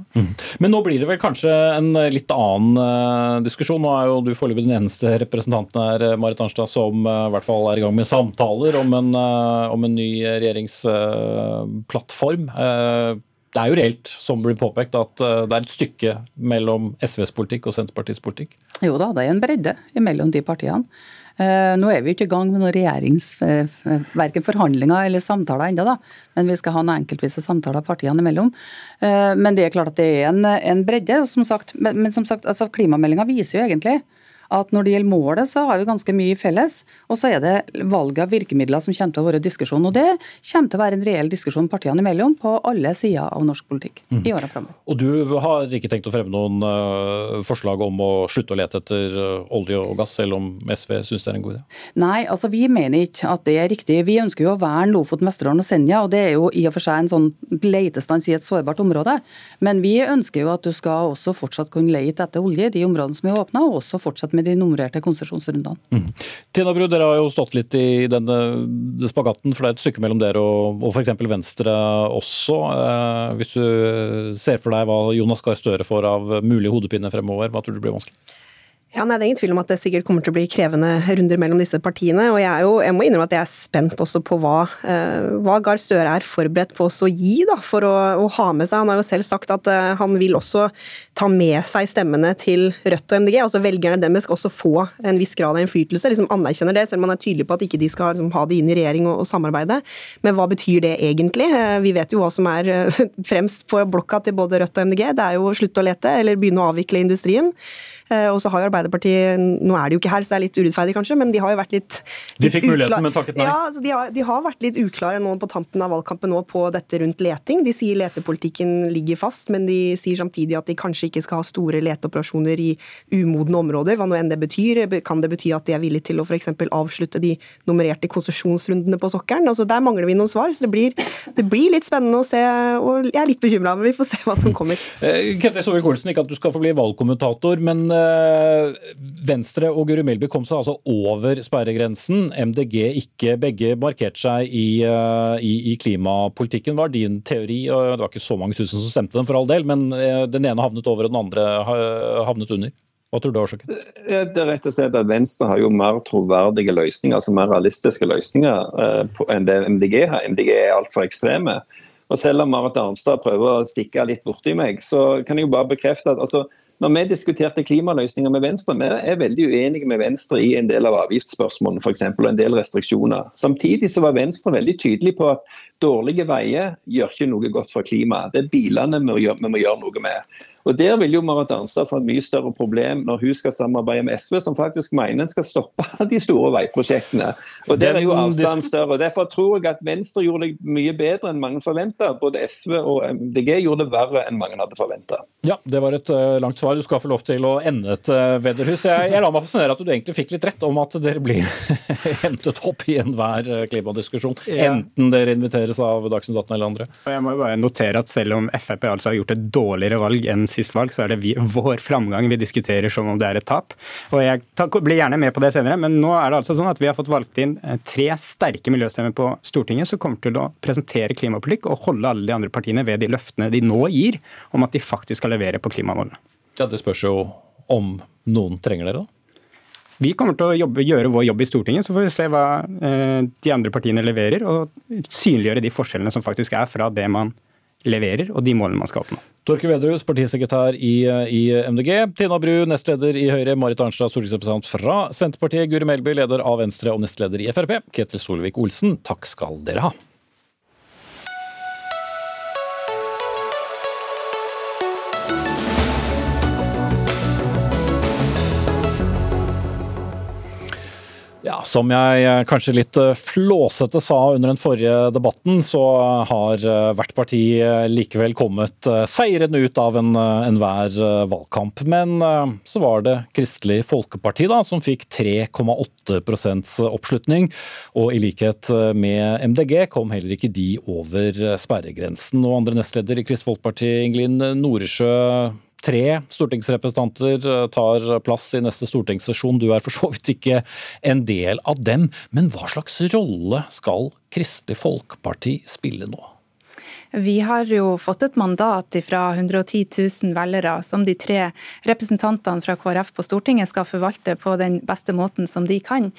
Men nå blir det vel kanskje en litt annen eh, diskusjon. Nå er jo du foreløpig den eneste representanten her, eh, Marit Arnstad, som eh, i hvert fall er i gang med samtaler om en, eh, om en ny regjeringsplattform. Det er jo reelt, som blir påpekt, at eh, det er et stykke mellom SVs politikk og Senterpartiets politikk. Jo da, det er en bredde mellom de partiene. Eh, Nå er vi ikke i gang med noen regjerings, eh, verken forhandlinger eller samtaler ennå. Men vi skal ha noen enkeltvise samtaler partiene imellom. Men det er klart at det er en, en bredde. Som sagt, men som sagt, altså klimameldinga viser jo egentlig at når det gjelder målet, så har vi ganske mye felles. Og så er det valget av virkemidler som kommer til å være diskusjon. Og det kommer til å være en reell diskusjon partiene imellom på alle sider av norsk politikk i åra framover. Og du har ikke tenkt å fremme noen eh, forslag om å slutte å lete etter eh, olje og gass, selv om SV syns det er en god idé? Nei, altså vi mener ikke at det er riktig. Vi ønsker jo å verne Lofoten, Vesterålen og Senja, og det er jo i og for seg en sånn letestans i et sårbart område. Men vi ønsker jo at du skal også fortsatt kunne lete etter olje i de områdene som er åpna, og også fortsette med de nummererte konsesjonsrundene. Tina Bru, dere har jo stått litt i denne spagatten, for det er et stykke mellom dere og, og f.eks. Venstre også. Eh, hvis du ser for deg hva Jonas Gahr Støre får av mulig hodepine fremover, hva tror du blir vanskelig? Ja, nei, Det er ingen tvil om at det sikkert kommer til å bli krevende runder mellom disse partiene. og Jeg, jo, jeg må innrømme at jeg er spent også på hva, eh, hva Gahr Støre er forberedt på å gi da, for å, å, ha med seg. Han har jo selv sagt at eh, han vil også ta med seg stemmene til Rødt og MDG. altså Velgerne deres skal også få en viss grad av innflytelse. liksom Anerkjenner det, selv om man er tydelig på at ikke de skal liksom, ha det inn i regjering og, og, samarbeide. Men hva betyr det egentlig? Eh, vi vet jo hva som er *laughs* fremst på blokka til både Rødt og MDG. Det er jo slutt å lete eller begynne å avvikle industrien. Eh, og så har jo Arbeiderpartiet Nå er de jo ikke her, så det er litt urettferdig kanskje, men de har jo vært litt, litt De fikk muligheten, men takket nei. Ja, altså de, har, de, har, vært litt uklare nå på tampen av valgkampen nå på dette rundt leting. De sier letepolitikken ligger fast, men de sier samtidig at de kanskje ikke skal ha store leteoperasjoner i umodne områder, hva nå enn det betyr. Kan det bety at de er villige til å f.eks. avslutte de nummererte konsesjonsrundene på sokkelen? Altså, der mangler vi noen svar, så det blir, det blir litt spennende å se. og Jeg er litt bekymra, men vi får se hva som kommer. Eh, Ketil Solvik-Olsen, ikke at du skal få bli valgkommentator, men Venstre og Guri Melby kom seg altså over sperregrensen. MDG ikke. Begge markerte seg i, eh, i, i, klimapolitikken, var din teori. Det var ikke så mange tusen som stemte den, for all del, men eh, den ene havnet over, og den andre havnet under. Hva tror du er årsaken? Det er rett og slett at Venstre har jo mer troverdige løsninger, altså mer realistiske løsninger enn det MDG har. MDG er altfor ekstreme. Og Selv om Marit Arnstad prøver å stikke litt borti meg, så kan jeg jo bare bekrefte at altså, når vi diskuterte klimaløsninger med Venstre, vi er veldig uenige med Venstre i en del av avgiftsspørsmålene f.eks. og en del restriksjoner. Samtidig så var Venstre veldig tydelig på at dårlige veier gjør ikke noe godt for klimaet. Det er bilene vi må gjøre, vi må gjøre noe med. Og Der vil jo Marit Arnstad få et mye større problem når hun skal samarbeide med SV, som faktisk mener en skal stoppe *laughs* de store veiprosjektene. Og Der er jo avstanden større. og Derfor tror jeg at Venstre gjorde det mye bedre enn mange forventa. Både SV og MDG gjorde det verre enn mange hadde forventa. Ja, det var et uh, langt svar. Du skal få lov til å ende et uh, vedderhus. Jeg, jeg la meg fascinere at du egentlig fikk litt rett om at dere blir *laughs* hentet opp i enhver uh, klimadiskusjon. Enten dere inviteres av Dagsnytt 18 eller andre. Og jeg må jo bare notere at selv om Frp altså har gjort et dårligere valg enn sist valg, så er det vi, vår framgang vi diskuterer som om det er et tap. Og Jeg blir gjerne med på det senere, men nå er det altså sånn at vi har fått valgt inn eh, tre sterke miljøstemmer på Stortinget som kommer til å presentere klimapolitikk og holde alle de andre partiene ved de løftene de nå gir om at de faktisk skal levere på klimamålene. Ja, Det spørs jo om noen trenger dere, da? Vi kommer til å jobbe, gjøre vår jobb i Stortinget, så får vi se hva eh, de andre partiene leverer, og synliggjøre de forskjellene som faktisk er fra det man leverer, og de målene man skal oppnå. Torke Vedrus, partisekretær i, i, MDG. Tina Bru, nestleder i Høyre. Marit Arnstad, stortingsrepresentant fra Senterpartiet. Guri Melby, leder av Venstre og nestleder i Frp. Ketil Solvik-Olsen, takk skal dere ha. Som jeg eh, kanskje litt eh, flåsete sa under den forrige debatten, så har eh, hvert parti likevel kommet seirende ut av enhver en valgkamp. Men så var det Kristelig Folkeparti da, som fikk 3,8% oppslutning. Og i likhet med MDG kom heller ikke de over sperregrensen. Og andre nestleder i Kristelig Folkeparti, Ingelin Noresjø, tre stortingsrepresentanter eh, tar plass i neste stortingssesjon. Du er for så vidt ikke en del av dem. Men hva slags rolle skal Kristelig Folkeparti spille nå? Vi har jo fått et mandat fra 110 000 velgere som de tre representantene fra KrF på Stortinget skal forvalte på den beste måten som de kan.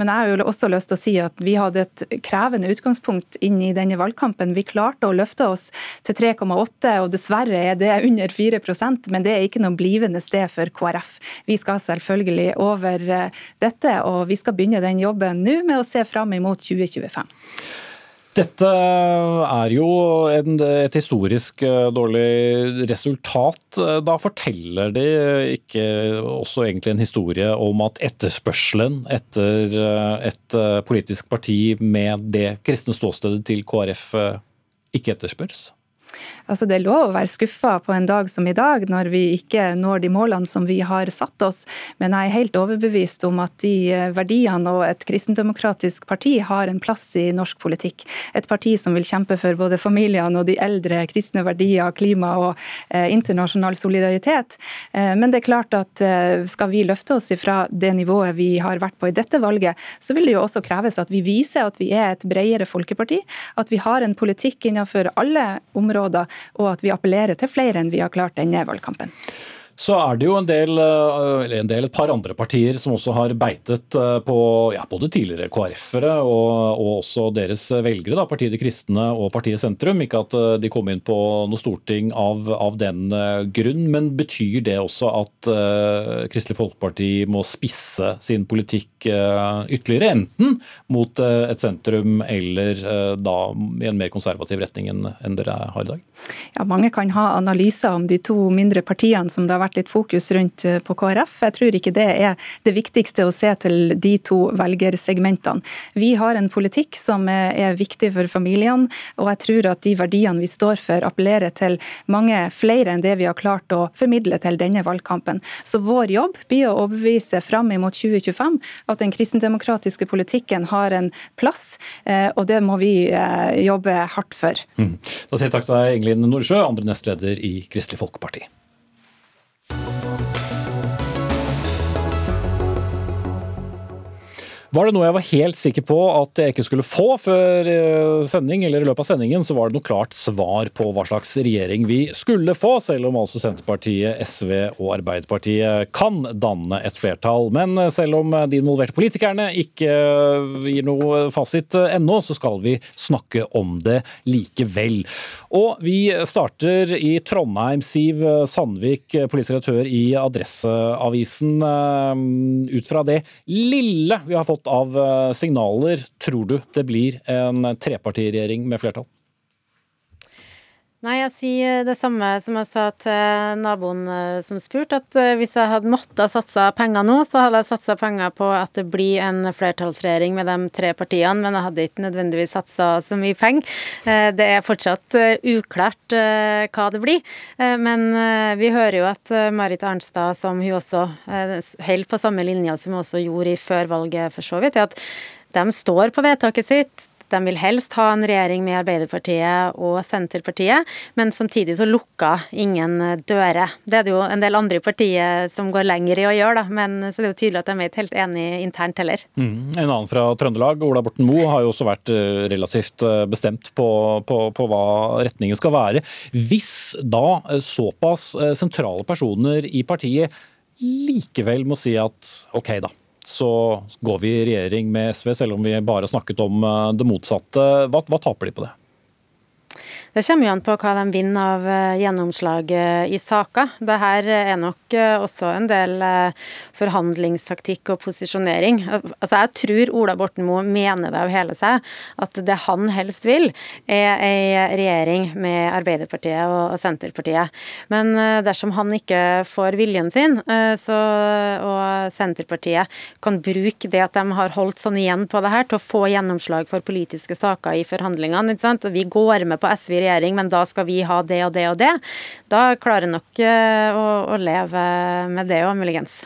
Men jeg har jo også lyst til å si at vi hadde et krevende utgangspunkt inn i denne valgkampen. Vi klarte å løfte oss til 3,8, og dessverre er det under 4% men det er ikke noe blivende sted for KrF. Vi skal selvfølgelig over eh, dette, og vi skal begynne den jobben nå med å se fram imot 2025. Dette er jo en, et historisk eh, dårlig resultat. Da forteller de ikke også egentlig en historie om at etterspørselen etter eh, et eh, politisk parti med det kristne ståstedet til KrF ikke etterspørs? Altså Det er lov å være skuffa på en dag som i dag, når vi ikke når de målene som vi har satt oss. Men jeg er helt overbevist om at de eh, verdiene og et kristendemokratisk parti har en plass i norsk politikk. Et parti som vil kjempe for både familiene og de eldre, kristne verdier, klima og eh, internasjonal solidaritet. Eh, men det er klart at eh, skal vi løfte oss fra det nivået vi har vært på i dette valget, så vil det jo også kreves at vi viser at vi er et bredere folkeparti. At vi har en politikk innenfor alle områder og at vi appellerer til flere enn vi har klart denne valgkampen. Så er det jo en del, eh, eller en del, et par andre partier som også har beitet eh, på ja, både tidligere KrF-ere og, og, også deres velgere, da, Partiet De Kristne og Partiet Sentrum. Ikke at eh, de kom inn på noe storting av, av den grunn, men betyr det også at uh, Kristelig Folkeparti må spisse sin politikk uh, ytterligere, enten mot uh, et sentrum eller da i en mer konservativ retning enn, enn dere har i dag? Ja, Mange kan ha analyser om de to mindre partiene som det har vært litt fokus rundt eh, på KrF. Jeg tror ikke det er det viktigste å se til de to velgersegmentene. Vi har en politikk som er viktig for familiene, og jeg tror at de verdiene vi står for appellerer til mange flere enn det vi har klart å formidle til denne valgkampen. Så vår jobb blir å overbevise fram mot 2025 at den kristendemokratiske politikken har en plass, eh, og det må vi eh, jobbe hardt for. Mm. Da sier jeg takk til deg, Ingelin Nordsjø, andre nestleder i Kristelig Folkeparti. Thank you Var det noe jeg var helt sikker på at jeg ikke skulle få før eh, sending, eller i løpet av sendingen, så var det noe klart svar på hva slags regjering vi skulle få, selv om altså Senterpartiet, SV og Arbeiderpartiet kan danne et flertall. Men eh, selv om de involverte politikerne ikke eh, gir noe fasit ennå, så skal vi snakke om det likevel. Og vi starter i Trondheim. Siv Sandvik, politisk redaktør i Adresseavisen. Ut fra det lille vi har fått av eh, signaler tror du det blir en trepartiregjering med flertall? Nei, jeg sier det samme som jeg sa til naboen eh, som spurte, at eh, hvis jeg hadde måttet satse penger nå, så hadde jeg satsa penger på at det blir en flertallsregjering med de tre partiene, men jeg hadde ikke nødvendigvis satsa så mye penger. Det er fortsatt uklart hva det blir. Men vi hører jo at Marit Arnstad, som hun også holder på samme linja som hun også gjorde i før valget, for så vidt, er at de står på vedtaket sitt. De vil helst ha en regjering med Arbeiderpartiet og Senterpartiet, men samtidig så lukker ingen dører. Det er det jo en del andre i partiet som går lenger i å gjøre, da, men så det er jo tydelig at de er ikke helt enige internt heller. Mm. En annen fra Trøndelag, Ola Borten Moe, har jo også vært eh, relativt eh, bestemt på, på, på hva retningen skal være. Hvis da eh, såpass sentrale personer i partiet likevel må si at OK, da så går vi i regjering med SV, selv om vi bare har snakket om eh, det motsatte. Hva, hva taper de på det? Det kommer jo an på hva de vinner av eh, gjennomslag i saker. Dette er nok eh, også en del eh, forhandlingstaktikk og posisjonering. Altså, jeg tror Ola Borten Moe mener det av hele seg, at det han helst vil, er ei regjering med Arbeiderpartiet og Senterpartiet. Men dersom han ikke får viljen sin, så, og Senterpartiet kan bruke det at de har holdt sånn igjen på det her, til å få gjennomslag for politiske saker i forhandlingene. Vi går med på SV i regjering, men da skal vi ha det og det og det. Da klarer nok eh, å, å leve med det òg, muligens.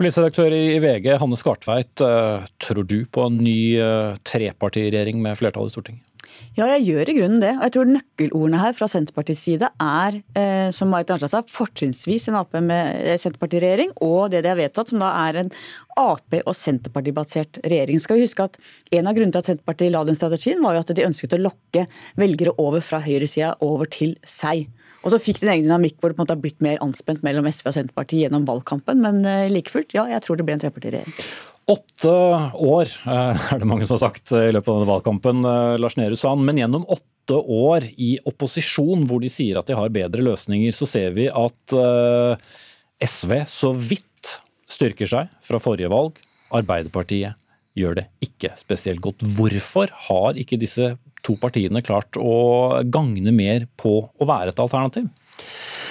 Politisk i VG, Hanne Skartveit. Eh, tror du på en ny eh, trepartiregjering med flertall i Stortinget? Ja, jeg gjør i grunnen det. Og jeg tror nøkkelordene her fra Senterpartiets side er, eh, som Marit Arnstad sa, fortrinnsvis en Ap med Senterpartiregjering, og det de har vedtatt, som da er en Ap- og Senterparti-basert regjering. Skal vi huske at En av grunnene til at Senterpartiet la den strategien, var jo at de ønsket å lokke velgere over fra høyresida over til seg. Og så fikk de en egen dynamikk hvor det på en måte har blitt mer anspent mellom SV og Senterpartiet gjennom valgkampen, men eh, like fullt, ja, jeg tror det blir en trepartiregjering. Åtte år eh, er det mange som har sagt i løpet av denne valgkampen, eh, Lars Nehru Sand. Men gjennom åtte år i opposisjon, hvor de sier at de har bedre løsninger, så ser vi at eh, SV så vidt styrker seg fra forrige valg. Arbeiderpartiet gjør det ikke spesielt godt. Hvorfor har ikke disse to partiene klart å gagne mer på å være et alternativ?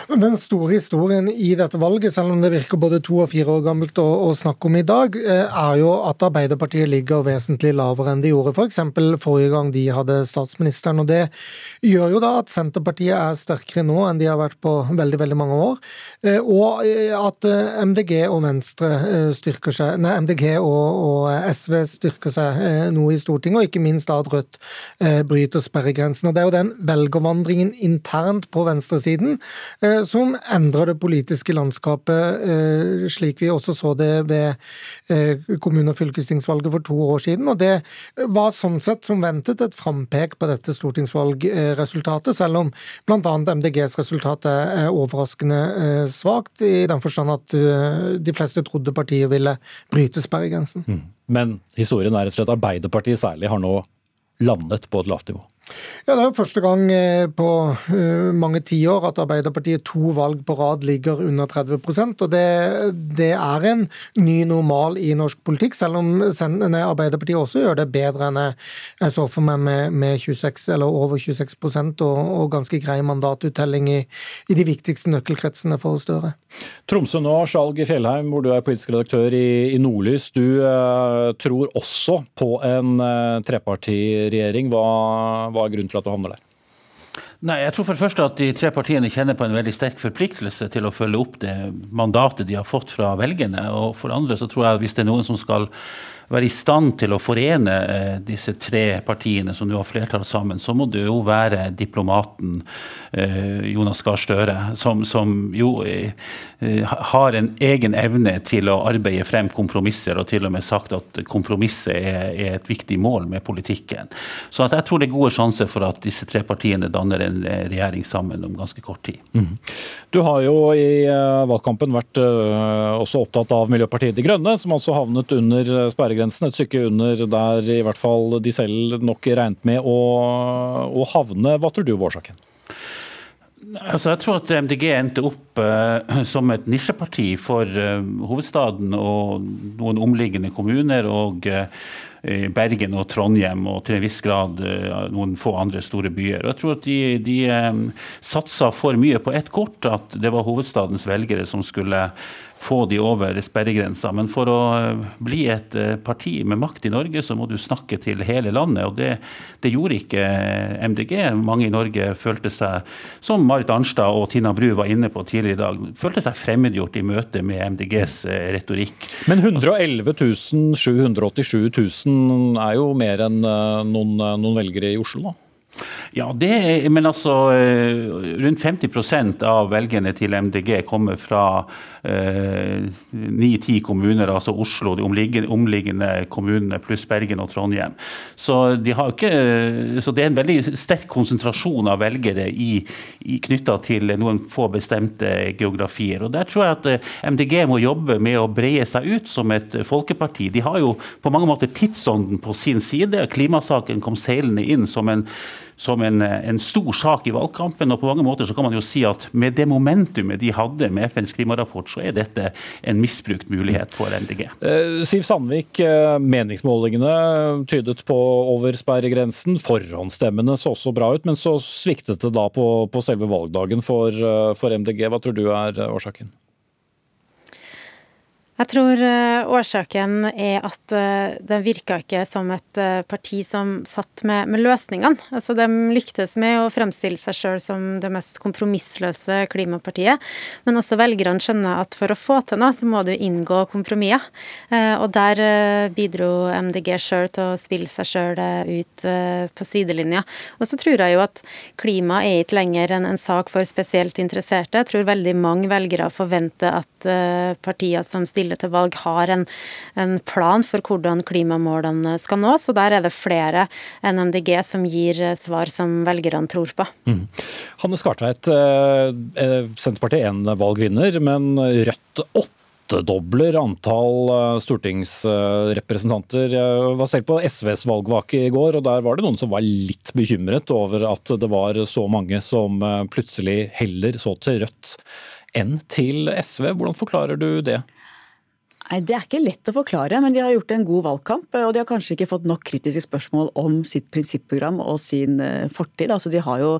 Den store historien i dette valget, selv om det virker både to og fire år gammelt å, å snakke om i dag, eh, er jo at Arbeiderpartiet ligger vesentlig lavere enn de gjorde f.eks. For forrige gang de hadde statsministeren. og Det gjør jo da at Senterpartiet er sterkere nå enn de har vært på veldig veldig mange år. Eh, og eh, at MDG og Venstre styrker seg, nei, MDG og, og SV styrker seg noe i Stortinget, og ikke minst da at Rødt bryter sperregrensen. Og Det er jo den velgervandringen internt på venstresiden som endrer det politiske landskapet, slik vi også så det ved kommune- og fylkestingsvalget for to år siden. Og det var sånn sett som ventet et frampek på dette stortingsvalgresultatet, selv om bl.a. MDGs resultat er overraskende svakt, i den forstand at de fleste trodde partiet ville bryte sperregrensen. Mm. Men historien er rett og slett Arbeiderpartiet særlig har nå landet på et lavt nivå. Ja, Det er jo første gang eh, på uh, mange tiår at Arbeiderpartiet to valg på rad ligger under 30% og det, det er en ny normal i norsk politikk, selv om Arbeiderpartiet også gjør det bedre enn jeg så for meg med, med 26 eller over 26 og, og ganske grei mandatuttelling i, i, de viktigste nøkkelkretsene for Støre. Tromsø nå, Skjalg Fjellheim, hvor du er politisk redaktør i, i Nordlys. Du uh, tror også på en uh, trepartiregjering. Hva, hva hva er grunnen til at du havner der? Nei, jeg tror for det første at De tre partiene kjenner på en veldig sterk forpliktelse til å følge opp det mandatet de har fått fra velgerne. og For det andre så tror jeg at hvis det er noen som skal være i stand til å forene eh, disse tre partiene som nå har flertall sammen, så må det jo være diplomaten eh, Jonas Gahr Støre, som, som, jo eh, har en egen evne til å arbeide frem kompromisser, og til og med sagt at kompromisset er, er et viktig mål med politikken. Så jeg tror det er gode sjanser for at disse tre partiene danner en regjering sammen om ganske kort tid. Mm. Du har jo i valgkampen vært også opptatt av Miljøpartiet De Grønne, som altså havnet under sperregrensen sperregrensen, et stykke under der i hvert fall de selv nok regnet med å, å havne. Hva tror du var årsaken? Altså, jeg tror at MDG endte opp uh, som et nisjeparti for uh, hovedstaden og noen omliggende kommuner. og uh, Bergen og Trondheim og til en viss grad noen få andre store byer. Og jeg tror at de, de um, satsa for mye på ett kort, at det var hovedstadens velgere som skulle få de over sperregrensa. Men for å eh, bli et eh, parti med makt i Norge, så må du snakke til hele landet. Og det, det gjorde ikke eh, MDG. Mange i Norge følte seg, som Marit Arnstad og Tina Bru var inne på tidligere i dag, følte seg fremmedgjort i møte med MDGs retorikk. Men 111 787 000 er jo mer enn noen, noen velgere i Oslo, da? Ja, er, men altså rundt 50% av velgerne til MDG kommer fra Eh, ni-ti kommuner, altså Oslo, de omliggende, omliggende, kommunene pluss Bergen og Trondheim. Så, de ikke, så, det er en veldig sterk konsentrasjon av velgere i, i knytta til noen få bestemte geografier. Og Der tror jeg at eh, MDG må jobbe med å breie seg ut som et folkeparti. De har jo på mange måter tidsånden på sin side. Klimasaken kom seilende inn som en som en, en, stor sak i valgkampen. og på mange måter så kan man jo si at Med det momentumet de hadde med FNs klimarapport, så er dette en misbrukt mulighet for MDG. Eh, Siv Sandvik, eh, meningsmålingene tydet på over sperregrensen. Forhåndsstemmene så også bra ut, men så sviktet det da på, på selve valgdagen for, eh, for MDG. Hva tror du er årsaken? Jeg tror eh, årsaken er at eh, det virka ikke som et eh, parti som satt med, med løsningene. Altså, de lyktes med å fremstille seg sjøl som det mest kompromissløse klimapartiet. Men også velgerne skjønner at for å få til noe, så må du inngå kompromisser. Og der bidro MDG sjøl til å spille seg sjøl ut på sidelinja. Og så tror jeg jo at klima er ikke lenger en, en sak for spesielt interesserte. Jeg tror veldig mange velgere forventer at partier som stiller stille til valg, har en, en plan for hvordan klimamålene skal nås. Og der er det flere enn MDG som gir svar som velgerne tror på. Mm. Hanne Skartveit, eh, eh, Senterpartiet én valgvinner, men Rødt åtte åttedobler antall eh, stortingsrepresentanter. Jeg var selv på SVs valgvake i går, og der var det noen som var litt bekymret over at det var så mange som plutselig heller så til Rødt enn til SV. Hvordan forklarer du det? Nei, Det er ikke lett å forklare, men de har gjort en god valgkamp. Og de har kanskje ikke fått nok kritiske spørsmål om sitt prinsipprogram og sin eh, fortid. Altså, de har jo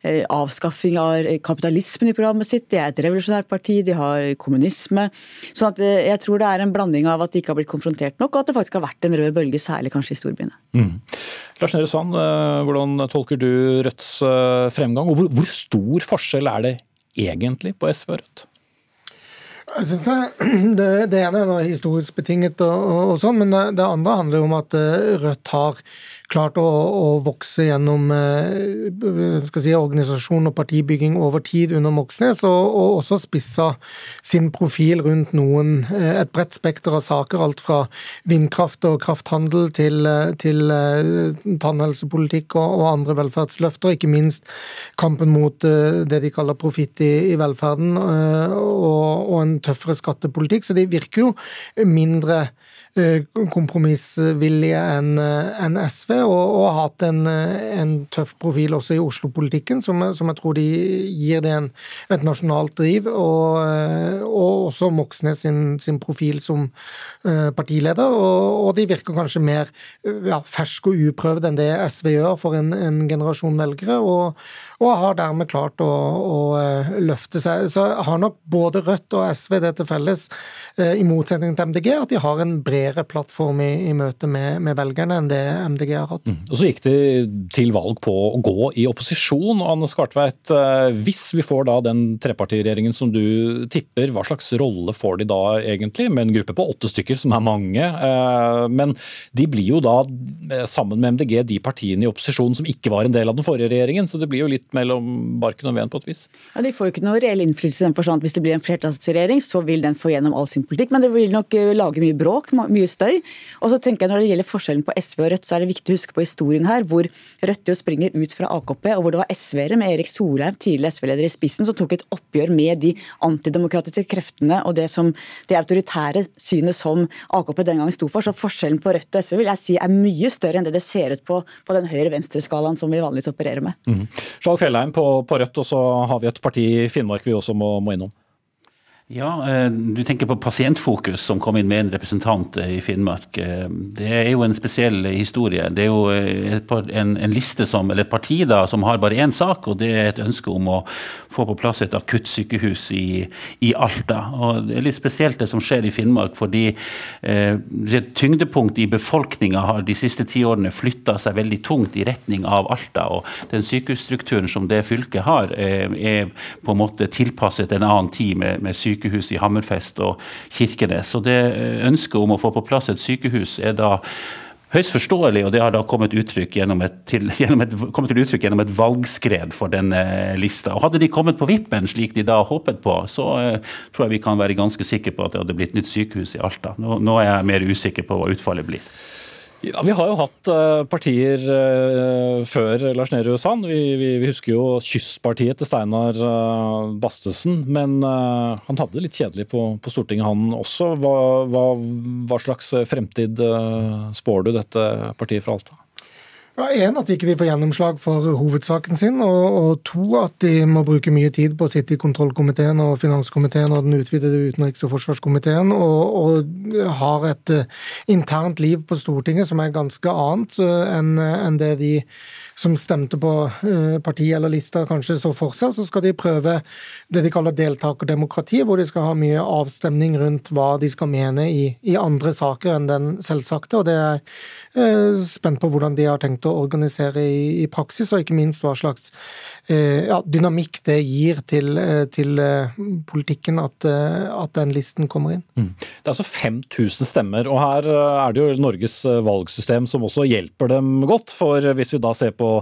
eh, avskaffing av kapitalismen i programmet sitt, de er et revolusjonært parti, de har kommunisme. Så eh, jeg tror det er en blanding av at de ikke har blitt konfrontert nok, og at det faktisk har vært en rød bølge, særlig kanskje i storbyene. Mm. Lars Nehru Sand, hvordan tolker du Rødts fremgang, og hvor, hvor stor forskjell er det egentlig på SV og Rødt? Jeg synes *clears throat* det, det, ene er historisk betinget, og, og, og sånn, men det, det, andre handler jo om at eh, Rødt har klart å, å vokse gjennom skal si, organisasjon og partibygging over tid under Moxnes, og, og også spissa sin profil rundt noen, et bredt spekter av saker. Alt fra vindkraft og krafthandel til, til tannhelsepolitikk og, og andre velferdsløfter. Ikke minst kampen mot det de kaller profitt i, i velferden og, og en tøffere skattepolitikk. Så de virker jo mindre Eh, kompromissvillige enn eh, en SV, og, og, har hatt en, eh, en, tøff profil også i Oslo-politikken, som, som, jeg tror de gir det en, et nasjonalt driv. Og, og også Moxnes sin, sin, profil som partileder. Og, og de virker kanskje mer ja, ferske og uprøvd enn det SV gjør for en, en generasjon velgere. og har dermed klart å, å, eh, løfte seg. Så har nok både Rødt og SV det til felles, eh, i motsetning til MDG, at de har en bredere plattform i, i møte med, med, velgerne enn det MDG har hatt. Mm. Og Så gikk de til valg på å gå i opposisjon. Anne Skartveit, eh, hvis vi får da den trepartiregjeringen som du tipper, hva slags rolle får de da egentlig? Med en gruppe på åtte stykker, som er mange. Men de blir jo da, sammen med MDG, de partiene i opposisjonen som ikke var en del av den forrige regjeringen. så det blir jo litt mellom barken og veden på et vis? Ja, De får jo ikke noe reell innflytelse i den forstand at hvis det blir en flertallsregjering, så vil den få gjennom all sin politikk. Men det vil nok eh, lage mye bråk, mye støy. Og så tenker jeg Når det gjelder forskjellen på SV og Rødt, så er det viktig å huske på historien her, hvor Rødt jo springer ut fra AKP, og hvor det var SV-ere med Erik Solheim, tidligere SV-leder i spissen, som tok et oppgjør med de antidemokratiske kreftene og det, som, det autoritære synet som AKP den gangen sto for. Så forskjellen på Rødt og SV vil jeg si er mye større enn det det ser ut på på den høyre-venstre-skalaen som vi vanligvis opererer med. Mm. Fjellheim på, på Rødt, og så har vi et parti i Finnmark vi også må, må innom. Ja, eh, Du tenker på Pasientfokus, som kom inn med en representant eh, i Finnmark. Eh, det er jo en spesiell historie. Det er jo en, liste som, eller et parti da, som har bare én sak, og det er et ønske om å få på plass et akuttsykehus i, i Alta. Og Det er litt spesielt det som skjer i Finnmark, fordi eh, tyngdepunkt i befolkninga har de siste ti årene flytta seg veldig tungt i retning av Alta. og Den sykehusstrukturen som det fylket har, eh, er på en måte tilpasset en annen tid med, med sykehus sykehus i Hammerfest og Kirkenes. Og det eh, Ønsket om å få på plass et sykehus er da høyst forståelig, og det har da kommet, gjennom et, til, *laughs* gjennom et, kommet til uttrykk gjennom et valgskred for denne lista. Og Hadde de kommet på vippen, slik de da håpet på, så uh, tror jeg vi kan være ganske sikre på at det hadde blitt nytt sykehus i Alta. Nå, nå er jeg mer usikker på hva utfallet blir. Ja, Vi har jo hatt uh, partier uh, før Lars Nehru Sand. Vi, vi, vi, husker jo Kystpartiet til Steinar uh, Bastesen. Men han hadde det litt kjedelig på, på Stortinget, han også. Hva, hva, hva slags fremtid spår du dette partiet fra Alta? Ja, En, at ikke får gjennomslag for hovedsaken sin. Og, og, to, at de må bruke mye tid på å sitte i kontrollkomiteen og finanskomiteen og den utvidede utenriks- og forsvarskomiteen, og, og, har et uh, internt liv på Stortinget som er ganske annet uh, enn en det de som stemte på uh, partiet eller lista, kanskje så for seg. Så skal de prøve det de kaller deltakerdemokrati, hvor de skal ha mye avstemning rundt hva de skal mene i, i andre saker enn den selvsagte. og det er spent på hvordan de har tenkt å organisere i, i praksis, og ikke minst hva slags eh, ja, dynamikk det gir til, eh, til eh, politikken at, eh, at, den listen kommer inn. Mm. Det er altså 5000 stemmer, og her er det jo Norges valgsystem som også hjelper dem godt. For hvis vi da ser på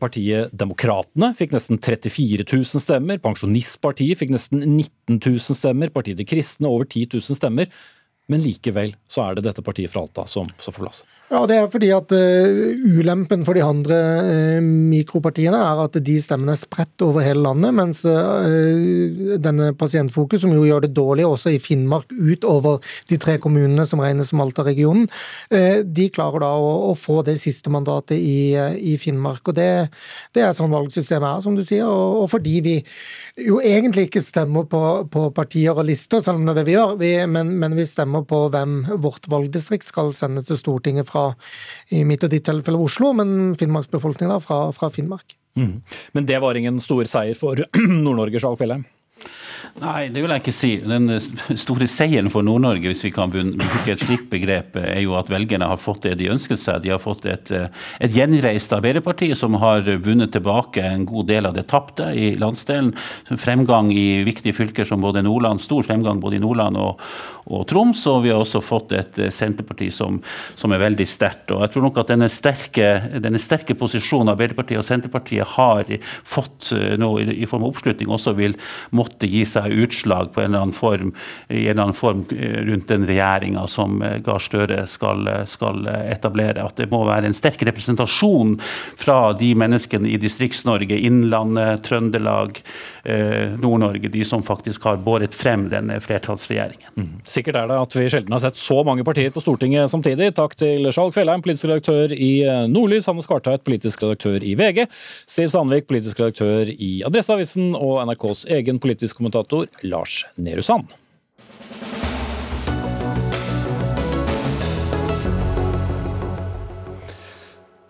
partiet Demokratene, fikk nesten 34 000 stemmer. Pensjonistpartiet fikk nesten 19 000 stemmer. Partiet De Kristne over 10 000 stemmer. Men likevel så er det dette partiet fra Alta som, som får plass. Ja, Det er fordi at uh, ulempen for de andre uh, mikropartiene er at de stemmene er spredt over hele landet, mens uh, denne Pasientfokus, som jo gjør det dårlig også i Finnmark utover de tre kommunene som regnes som Alta-regionen, de klarer da å, få det siste mandatet i, i Finnmark. og det, det, er sånn valgsystemet er, som du sier. Og, og, fordi vi jo egentlig ikke stemmer på, på partier og lister, selv om det er det vi gjør, vi, men, men vi stemmer på hvem vårt valgdistrikt skal sende til Stortinget fra fra i mitt og ditt tilfelle Oslo, men finnmarksbefolkninga fra, fra Finnmark. Mm. Men det var ingen stor seier for *clears throat* Nord-Norge, Skjalg? Nei, det vil jeg ikke si. Den store seieren for Nord-Norge, hvis vi kan bruke et slikt begrep, er jo at velgerne har fått det de ønsket seg. De har fått et, et gjenreist Arbeiderparti som har vunnet tilbake en god del av det tapte i landsdelen. Fremgang i viktige fylker som både Nordland, stor fremgang både i Nordland og, og Troms. Og vi har også fått et Senterparti som, som er veldig sterkt. Og jeg tror nok at denne sterke, denne sterke posisjonen Arbeiderpartiet og Senterpartiet har fått eh, nå i, i form av oppslutning, også vil måtte gi seg utslag på en eller annen form, i en eller annen form eh, rundt den regjeringa som eh, Gahr Støre skal, skal, etablere. At det må være en sterk representasjon fra de menneskene i Distrikts-Norge, Innlandet, Trøndelag, Nord-Norge, de som faktisk har båret frem denne flertallsregjeringen. Mm. Sikkert er det at vi sjelden har sett så mange partier på Stortinget samtidig. Takk til Skjalg Fjellheim, politisk redaktør i Nordlys, Hanne Skartveit, politisk redaktør i VG, Siv Sandvik, politisk redaktør i Adresseavisen, og NRKs egen politisk kommentator Lars Nehru Sand.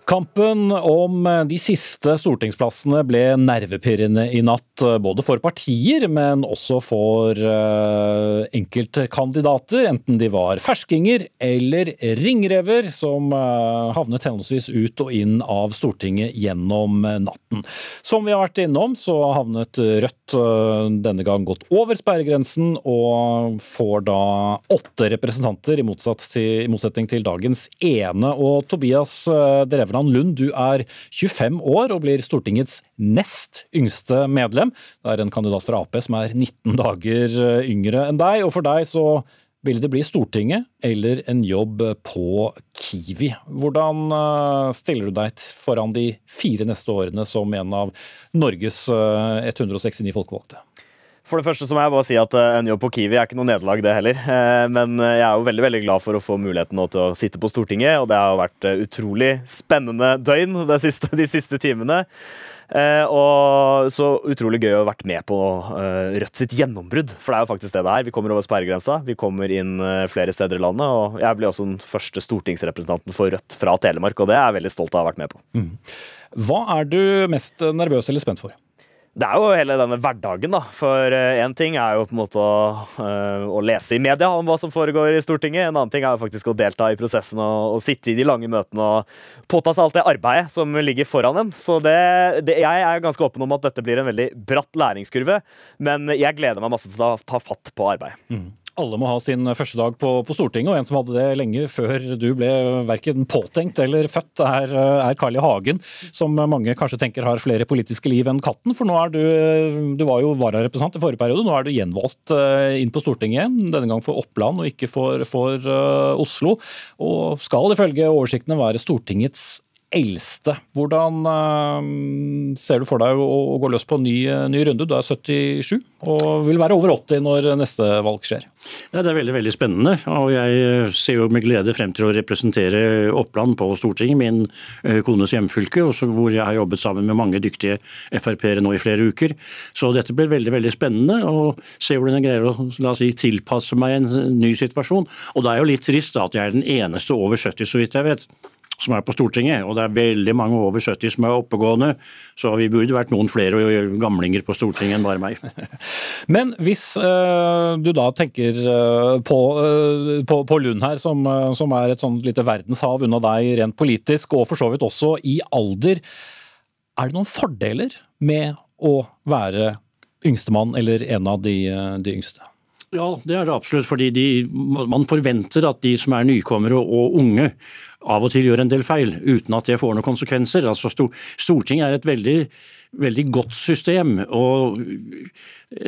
Kampen om de siste stortingsplassene ble nervepirrende i natt, både for partier, men også for uh, enkeltkandidater, enten de var ferskinger eller ringrever, som uh, havnet henholdsvis ut og inn av Stortinget gjennom natten. Som vi har vært innom, så havnet Rødt uh, denne gang gått over sperregrensen, og får da åtte representanter, i, i motsetning til dagens ene. Og Tobias Drevland Erland Lund, du er 25 år og blir Stortingets nest yngste medlem. Det er en kandidat fra Ap som er 19 dager eh, yngre enn deg, og for deg så ville det bli Stortinget eller en jobb på Kiwi. Hvordan eh, stiller du deg foran de fire neste årene som en av Norges 169 eh, folkevalgte? For det første så må jeg bare si at eh, en jobb på Kiwi er ikke noe nederlag, det heller. Eh, men jeg er jo veldig veldig glad for å få muligheten nå til å sitte på Stortinget, og det har vært eh, utrolig spennende døgn de siste, de siste timene. Og så utrolig gøy å ha vært med på Rødt sitt gjennombrudd, for det er jo faktisk det det er. Vi kommer over sperregrensa, vi kommer inn flere steder i landet, og jeg blir også den første stortingsrepresentanten for Rødt fra Telemark, og det er jeg veldig stolt av å ha vært med på. Mm. Hva er du mest nervøs eller spent for? Det er jo hele denne hverdagen, da. For én eh, ting er jo på en måte å, uh, å, lese i media om hva som foregår i Stortinget. En annen ting er jo faktisk å delta i prosessen og, og sitte i de lange møtene og påta seg alt det arbeidet som ligger foran en. Så det, det, jeg er ganske åpen om at dette blir en veldig bratt læringskurve, men jeg gleder meg masse til å ta fatt på arbeidet. Mm alle må ha sin første dag på, på, Stortinget, og en som hadde det lenge før du ble verken påtenkt eller født, er, er Carl I. Hagen, som mange kanskje tenker har flere politiske liv enn katten. For nå er du Du var jo vararepresentant i forrige periode, nå er du gjenvalgt eh, inn på Stortinget igjen. Denne gang for Oppland og ikke for, for uh, Oslo. Og skal ifølge oversiktene være Stortingets eldste. Hvordan uh, ser du for deg å, gå løs på en ny, ny, runde? Du er 77 og vil være over 80 når neste valg skjer. Det er veldig veldig spennende. og Jeg ser jo med glede frem til å representere Oppland på Stortinget, min uh, kones hjemfylke, hvor jeg har jobbet sammen med mange dyktige Frp-ere nå i flere uker. Så dette blir veldig veldig spennende å se hvordan jeg greier å si, tilpasse meg en ny situasjon. Og det er jo litt trist at jeg er den eneste over 70, så vidt jeg vet som er på Stortinget. Og det er veldig mange over 70 som er oppegående, så vi burde vært noen flere gamlinger på Stortinget enn bare meg. *laughs* Men hvis uh, du da tenker uh, på, uh, på, på, Lund her, som, som er et sånt lite verdenshav unna deg rent politisk, og for så vidt også i alder, er det noen fordeler med å være yngstemann eller en av de, de yngste? Ja, det er det absolutt. fordi de, Man forventer at de som er nykommere og unge, av og til gjør en del feil, uten at det får noen konsekvenser. Altså, Stortinget er et veldig, veldig godt system. og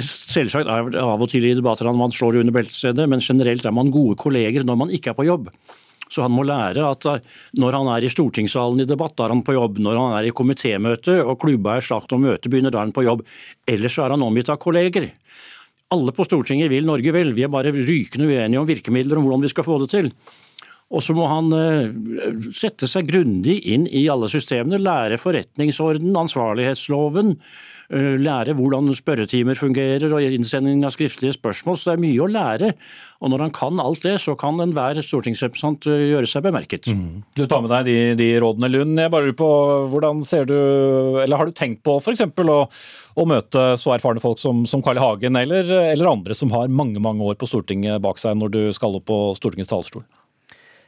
Selvsagt er det av og til i debatter at man slår under beltestedet, men generelt er man gode kolleger når man ikke er på jobb. Så han må lære at eh, når han er i stortingssalen i debatt, da er han på jobb. Når han er i komitémøte og klubba er slakt om møtet begynner, da er han på jobb. Ellers er han omgitt av kolleger. Alle på Stortinget vil Norge vel, vi er bare rykende uenige om virkemidler om hvordan vi skal få det til. Og så må han uh, sette seg grundig inn i alle systemene, lære forretningsorden, ansvarlighetsloven, uh, lære hvordan spørretimer fungerer og innsending av skriftlige spørsmål. Så det er mye å lære. Og når han kan alt det, så kan enhver stortingsrepresentant uh, gjøre seg bemerket. Mm. Du tar med deg de, de, rådene, Lund. Jeg bare lurer på, hvordan ser du, eller Har du tenkt på f.eks. å å møte så erfarne folk som, som Carl I. Hagen eller, eller andre som har mange mange år på Stortinget bak seg når du skal opp på Stortingets talerstol?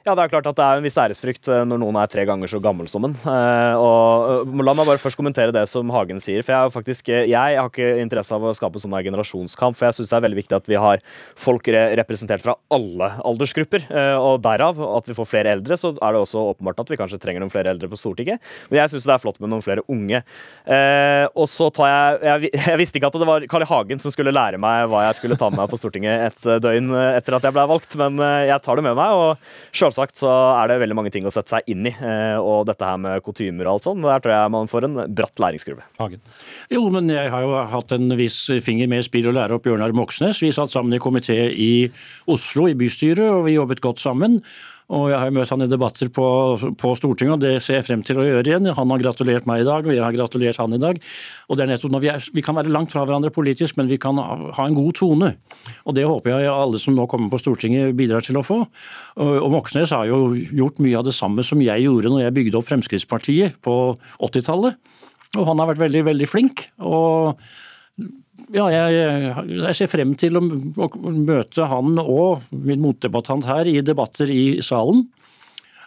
Ja, det er klart at det er en viss æresfrykt eh, når noen er tre ganger så gammel som en. Eh, og eh, La meg bare først kommentere det som Hagen sier. for Jeg, har faktisk, jeg har ikke interesse av å skape sånn generasjonskamp. for Jeg syns det er veldig viktig at vi har folk representert fra alle aldersgrupper. og Derav at vi får flere eldre, så er det også åpenbart at vi kanskje trenger noen flere eldre på Stortinget. Men jeg syns det er flott med noen flere unge. Og så tar jeg, jeg *laughs* Jeg visste ikke at det var Carl I. Hagen som skulle lære meg hva jeg skulle ta med meg på Stortinget et døgn etter at jeg ble valgt, men jeg tar det med meg. og selvsagt så er det veldig mange ting å sette seg inn i. Eh, og dette her med kutymer og alt sånt, der tror jeg man får en bratt læringskurve. Hagen. Jo, men jeg har jo hatt en viss finger med i spill å lære opp Bjørnar Moxnes. Vi satt sammen i komité i Oslo, i bystyret, og vi jobbet godt sammen. Og jeg har møtt han i debatter på, på, Stortinget, og det ser jeg frem til å gjøre igjen. Han har gratulert meg i dag, og jeg har gratulert han i dag. Og det er nettopp når vi, er, vi kan være langt fra hverandre politisk, men vi kan ha en god tone. Og det håper jeg alle som nå kommer på Stortinget bidrar til å få. Og, Moxnes har jo gjort mye av det samme som jeg gjorde når jeg bygde opp Fremskrittspartiet på 80-tallet. Og han har vært veldig, veldig flink. og ja, jeg, jeg, ser frem til å, å møte han og min motdebattant her i debatter i salen.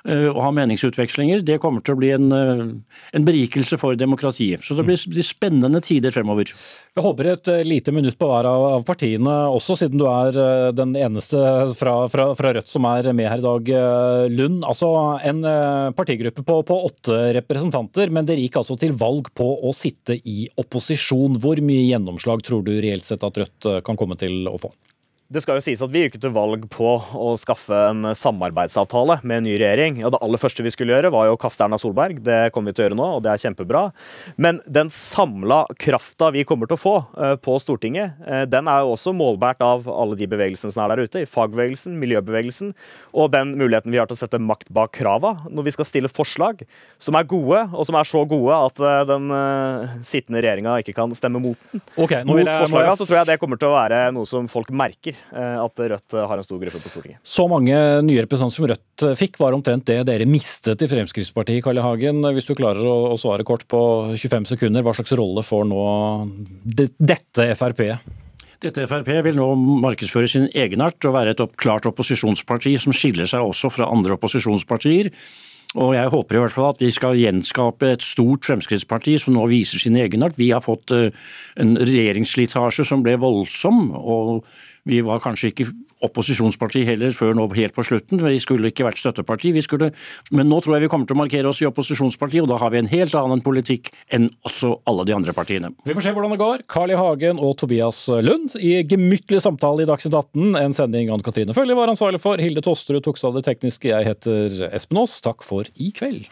Eh, å ha meningsutvekslinger. Det kommer til å bli en, eh, en berikelse for demokratiet. Så det blir, de spennende tider fremover. Jeg håper et eh, lite minutt på hver av, partiene også, siden du er den eneste fra, fra, fra, Rødt som er med her i dag. Lund, altså en partigruppe på, på åtte representanter, men dere gikk altså til valg på å sitte i opposisjon. Hvor mye gjennomslag tror du reelt sett at Rødt kan komme til å få? Det skal jo sies at Vi gikk til valg på å skaffe en samarbeidsavtale med en ny regjering. og Det aller første vi skulle gjøre, var jo å kaste Erna Solberg. Det kommer vi til å gjøre nå, og det er kjempebra. Men den samla krafta vi kommer til å få uh, på Stortinget, uh, den er jo også målbært av alle de bevegelsene som er der ute. i Fagbevegelsen, miljøbevegelsen, og den muligheten vi har til å sette makt bak krava når vi skal stille forslag som er gode, og som er så gode at uh, den sittende regjeringa ikke kan stemme mot den. Okay, mot forslaga, så tror jeg det kommer til å være noe som folk merker Eh, at Rødt har en stor gruppe på Stortinget. Så mange nye representanter som Rødt fikk, var omtrent det dere mistet i Fremskrittspartiet. Karl I. Hagen, hvis du klarer å svare kort på 25 sekunder, hva slags rolle får nå dette Frp-et? Dette Frp vil nå markedsføre sin egenart og være et klart opposisjonsparti som skiller seg også fra andre opposisjonspartier. Og jeg håper i hvert fall at vi skal gjenskape et stort Fremskrittsparti som nå viser sin egenart. Vi har fått eh, en regjeringsslitasje som ble voldsom. og vi var kanskje ikke opposisjonsparti heller før nå helt på slutten. Vi skulle ikke vært støtteparti. Skulle, men nå tror jeg vi kommer til å markere oss i opposisjonsparti, og da har vi en helt annen politikk enn også alle de andre partiene. Vi får se hvordan det går. Carl I. Hagen og Tobias Lund i gemyttlig samtale i Dagsnytt 18. En sending Ann Katrine Følge var ansvarlig for. Hilde Tosterud tok seg av det tekniske. Jeg heter Espen Aas. Takk for i kveld.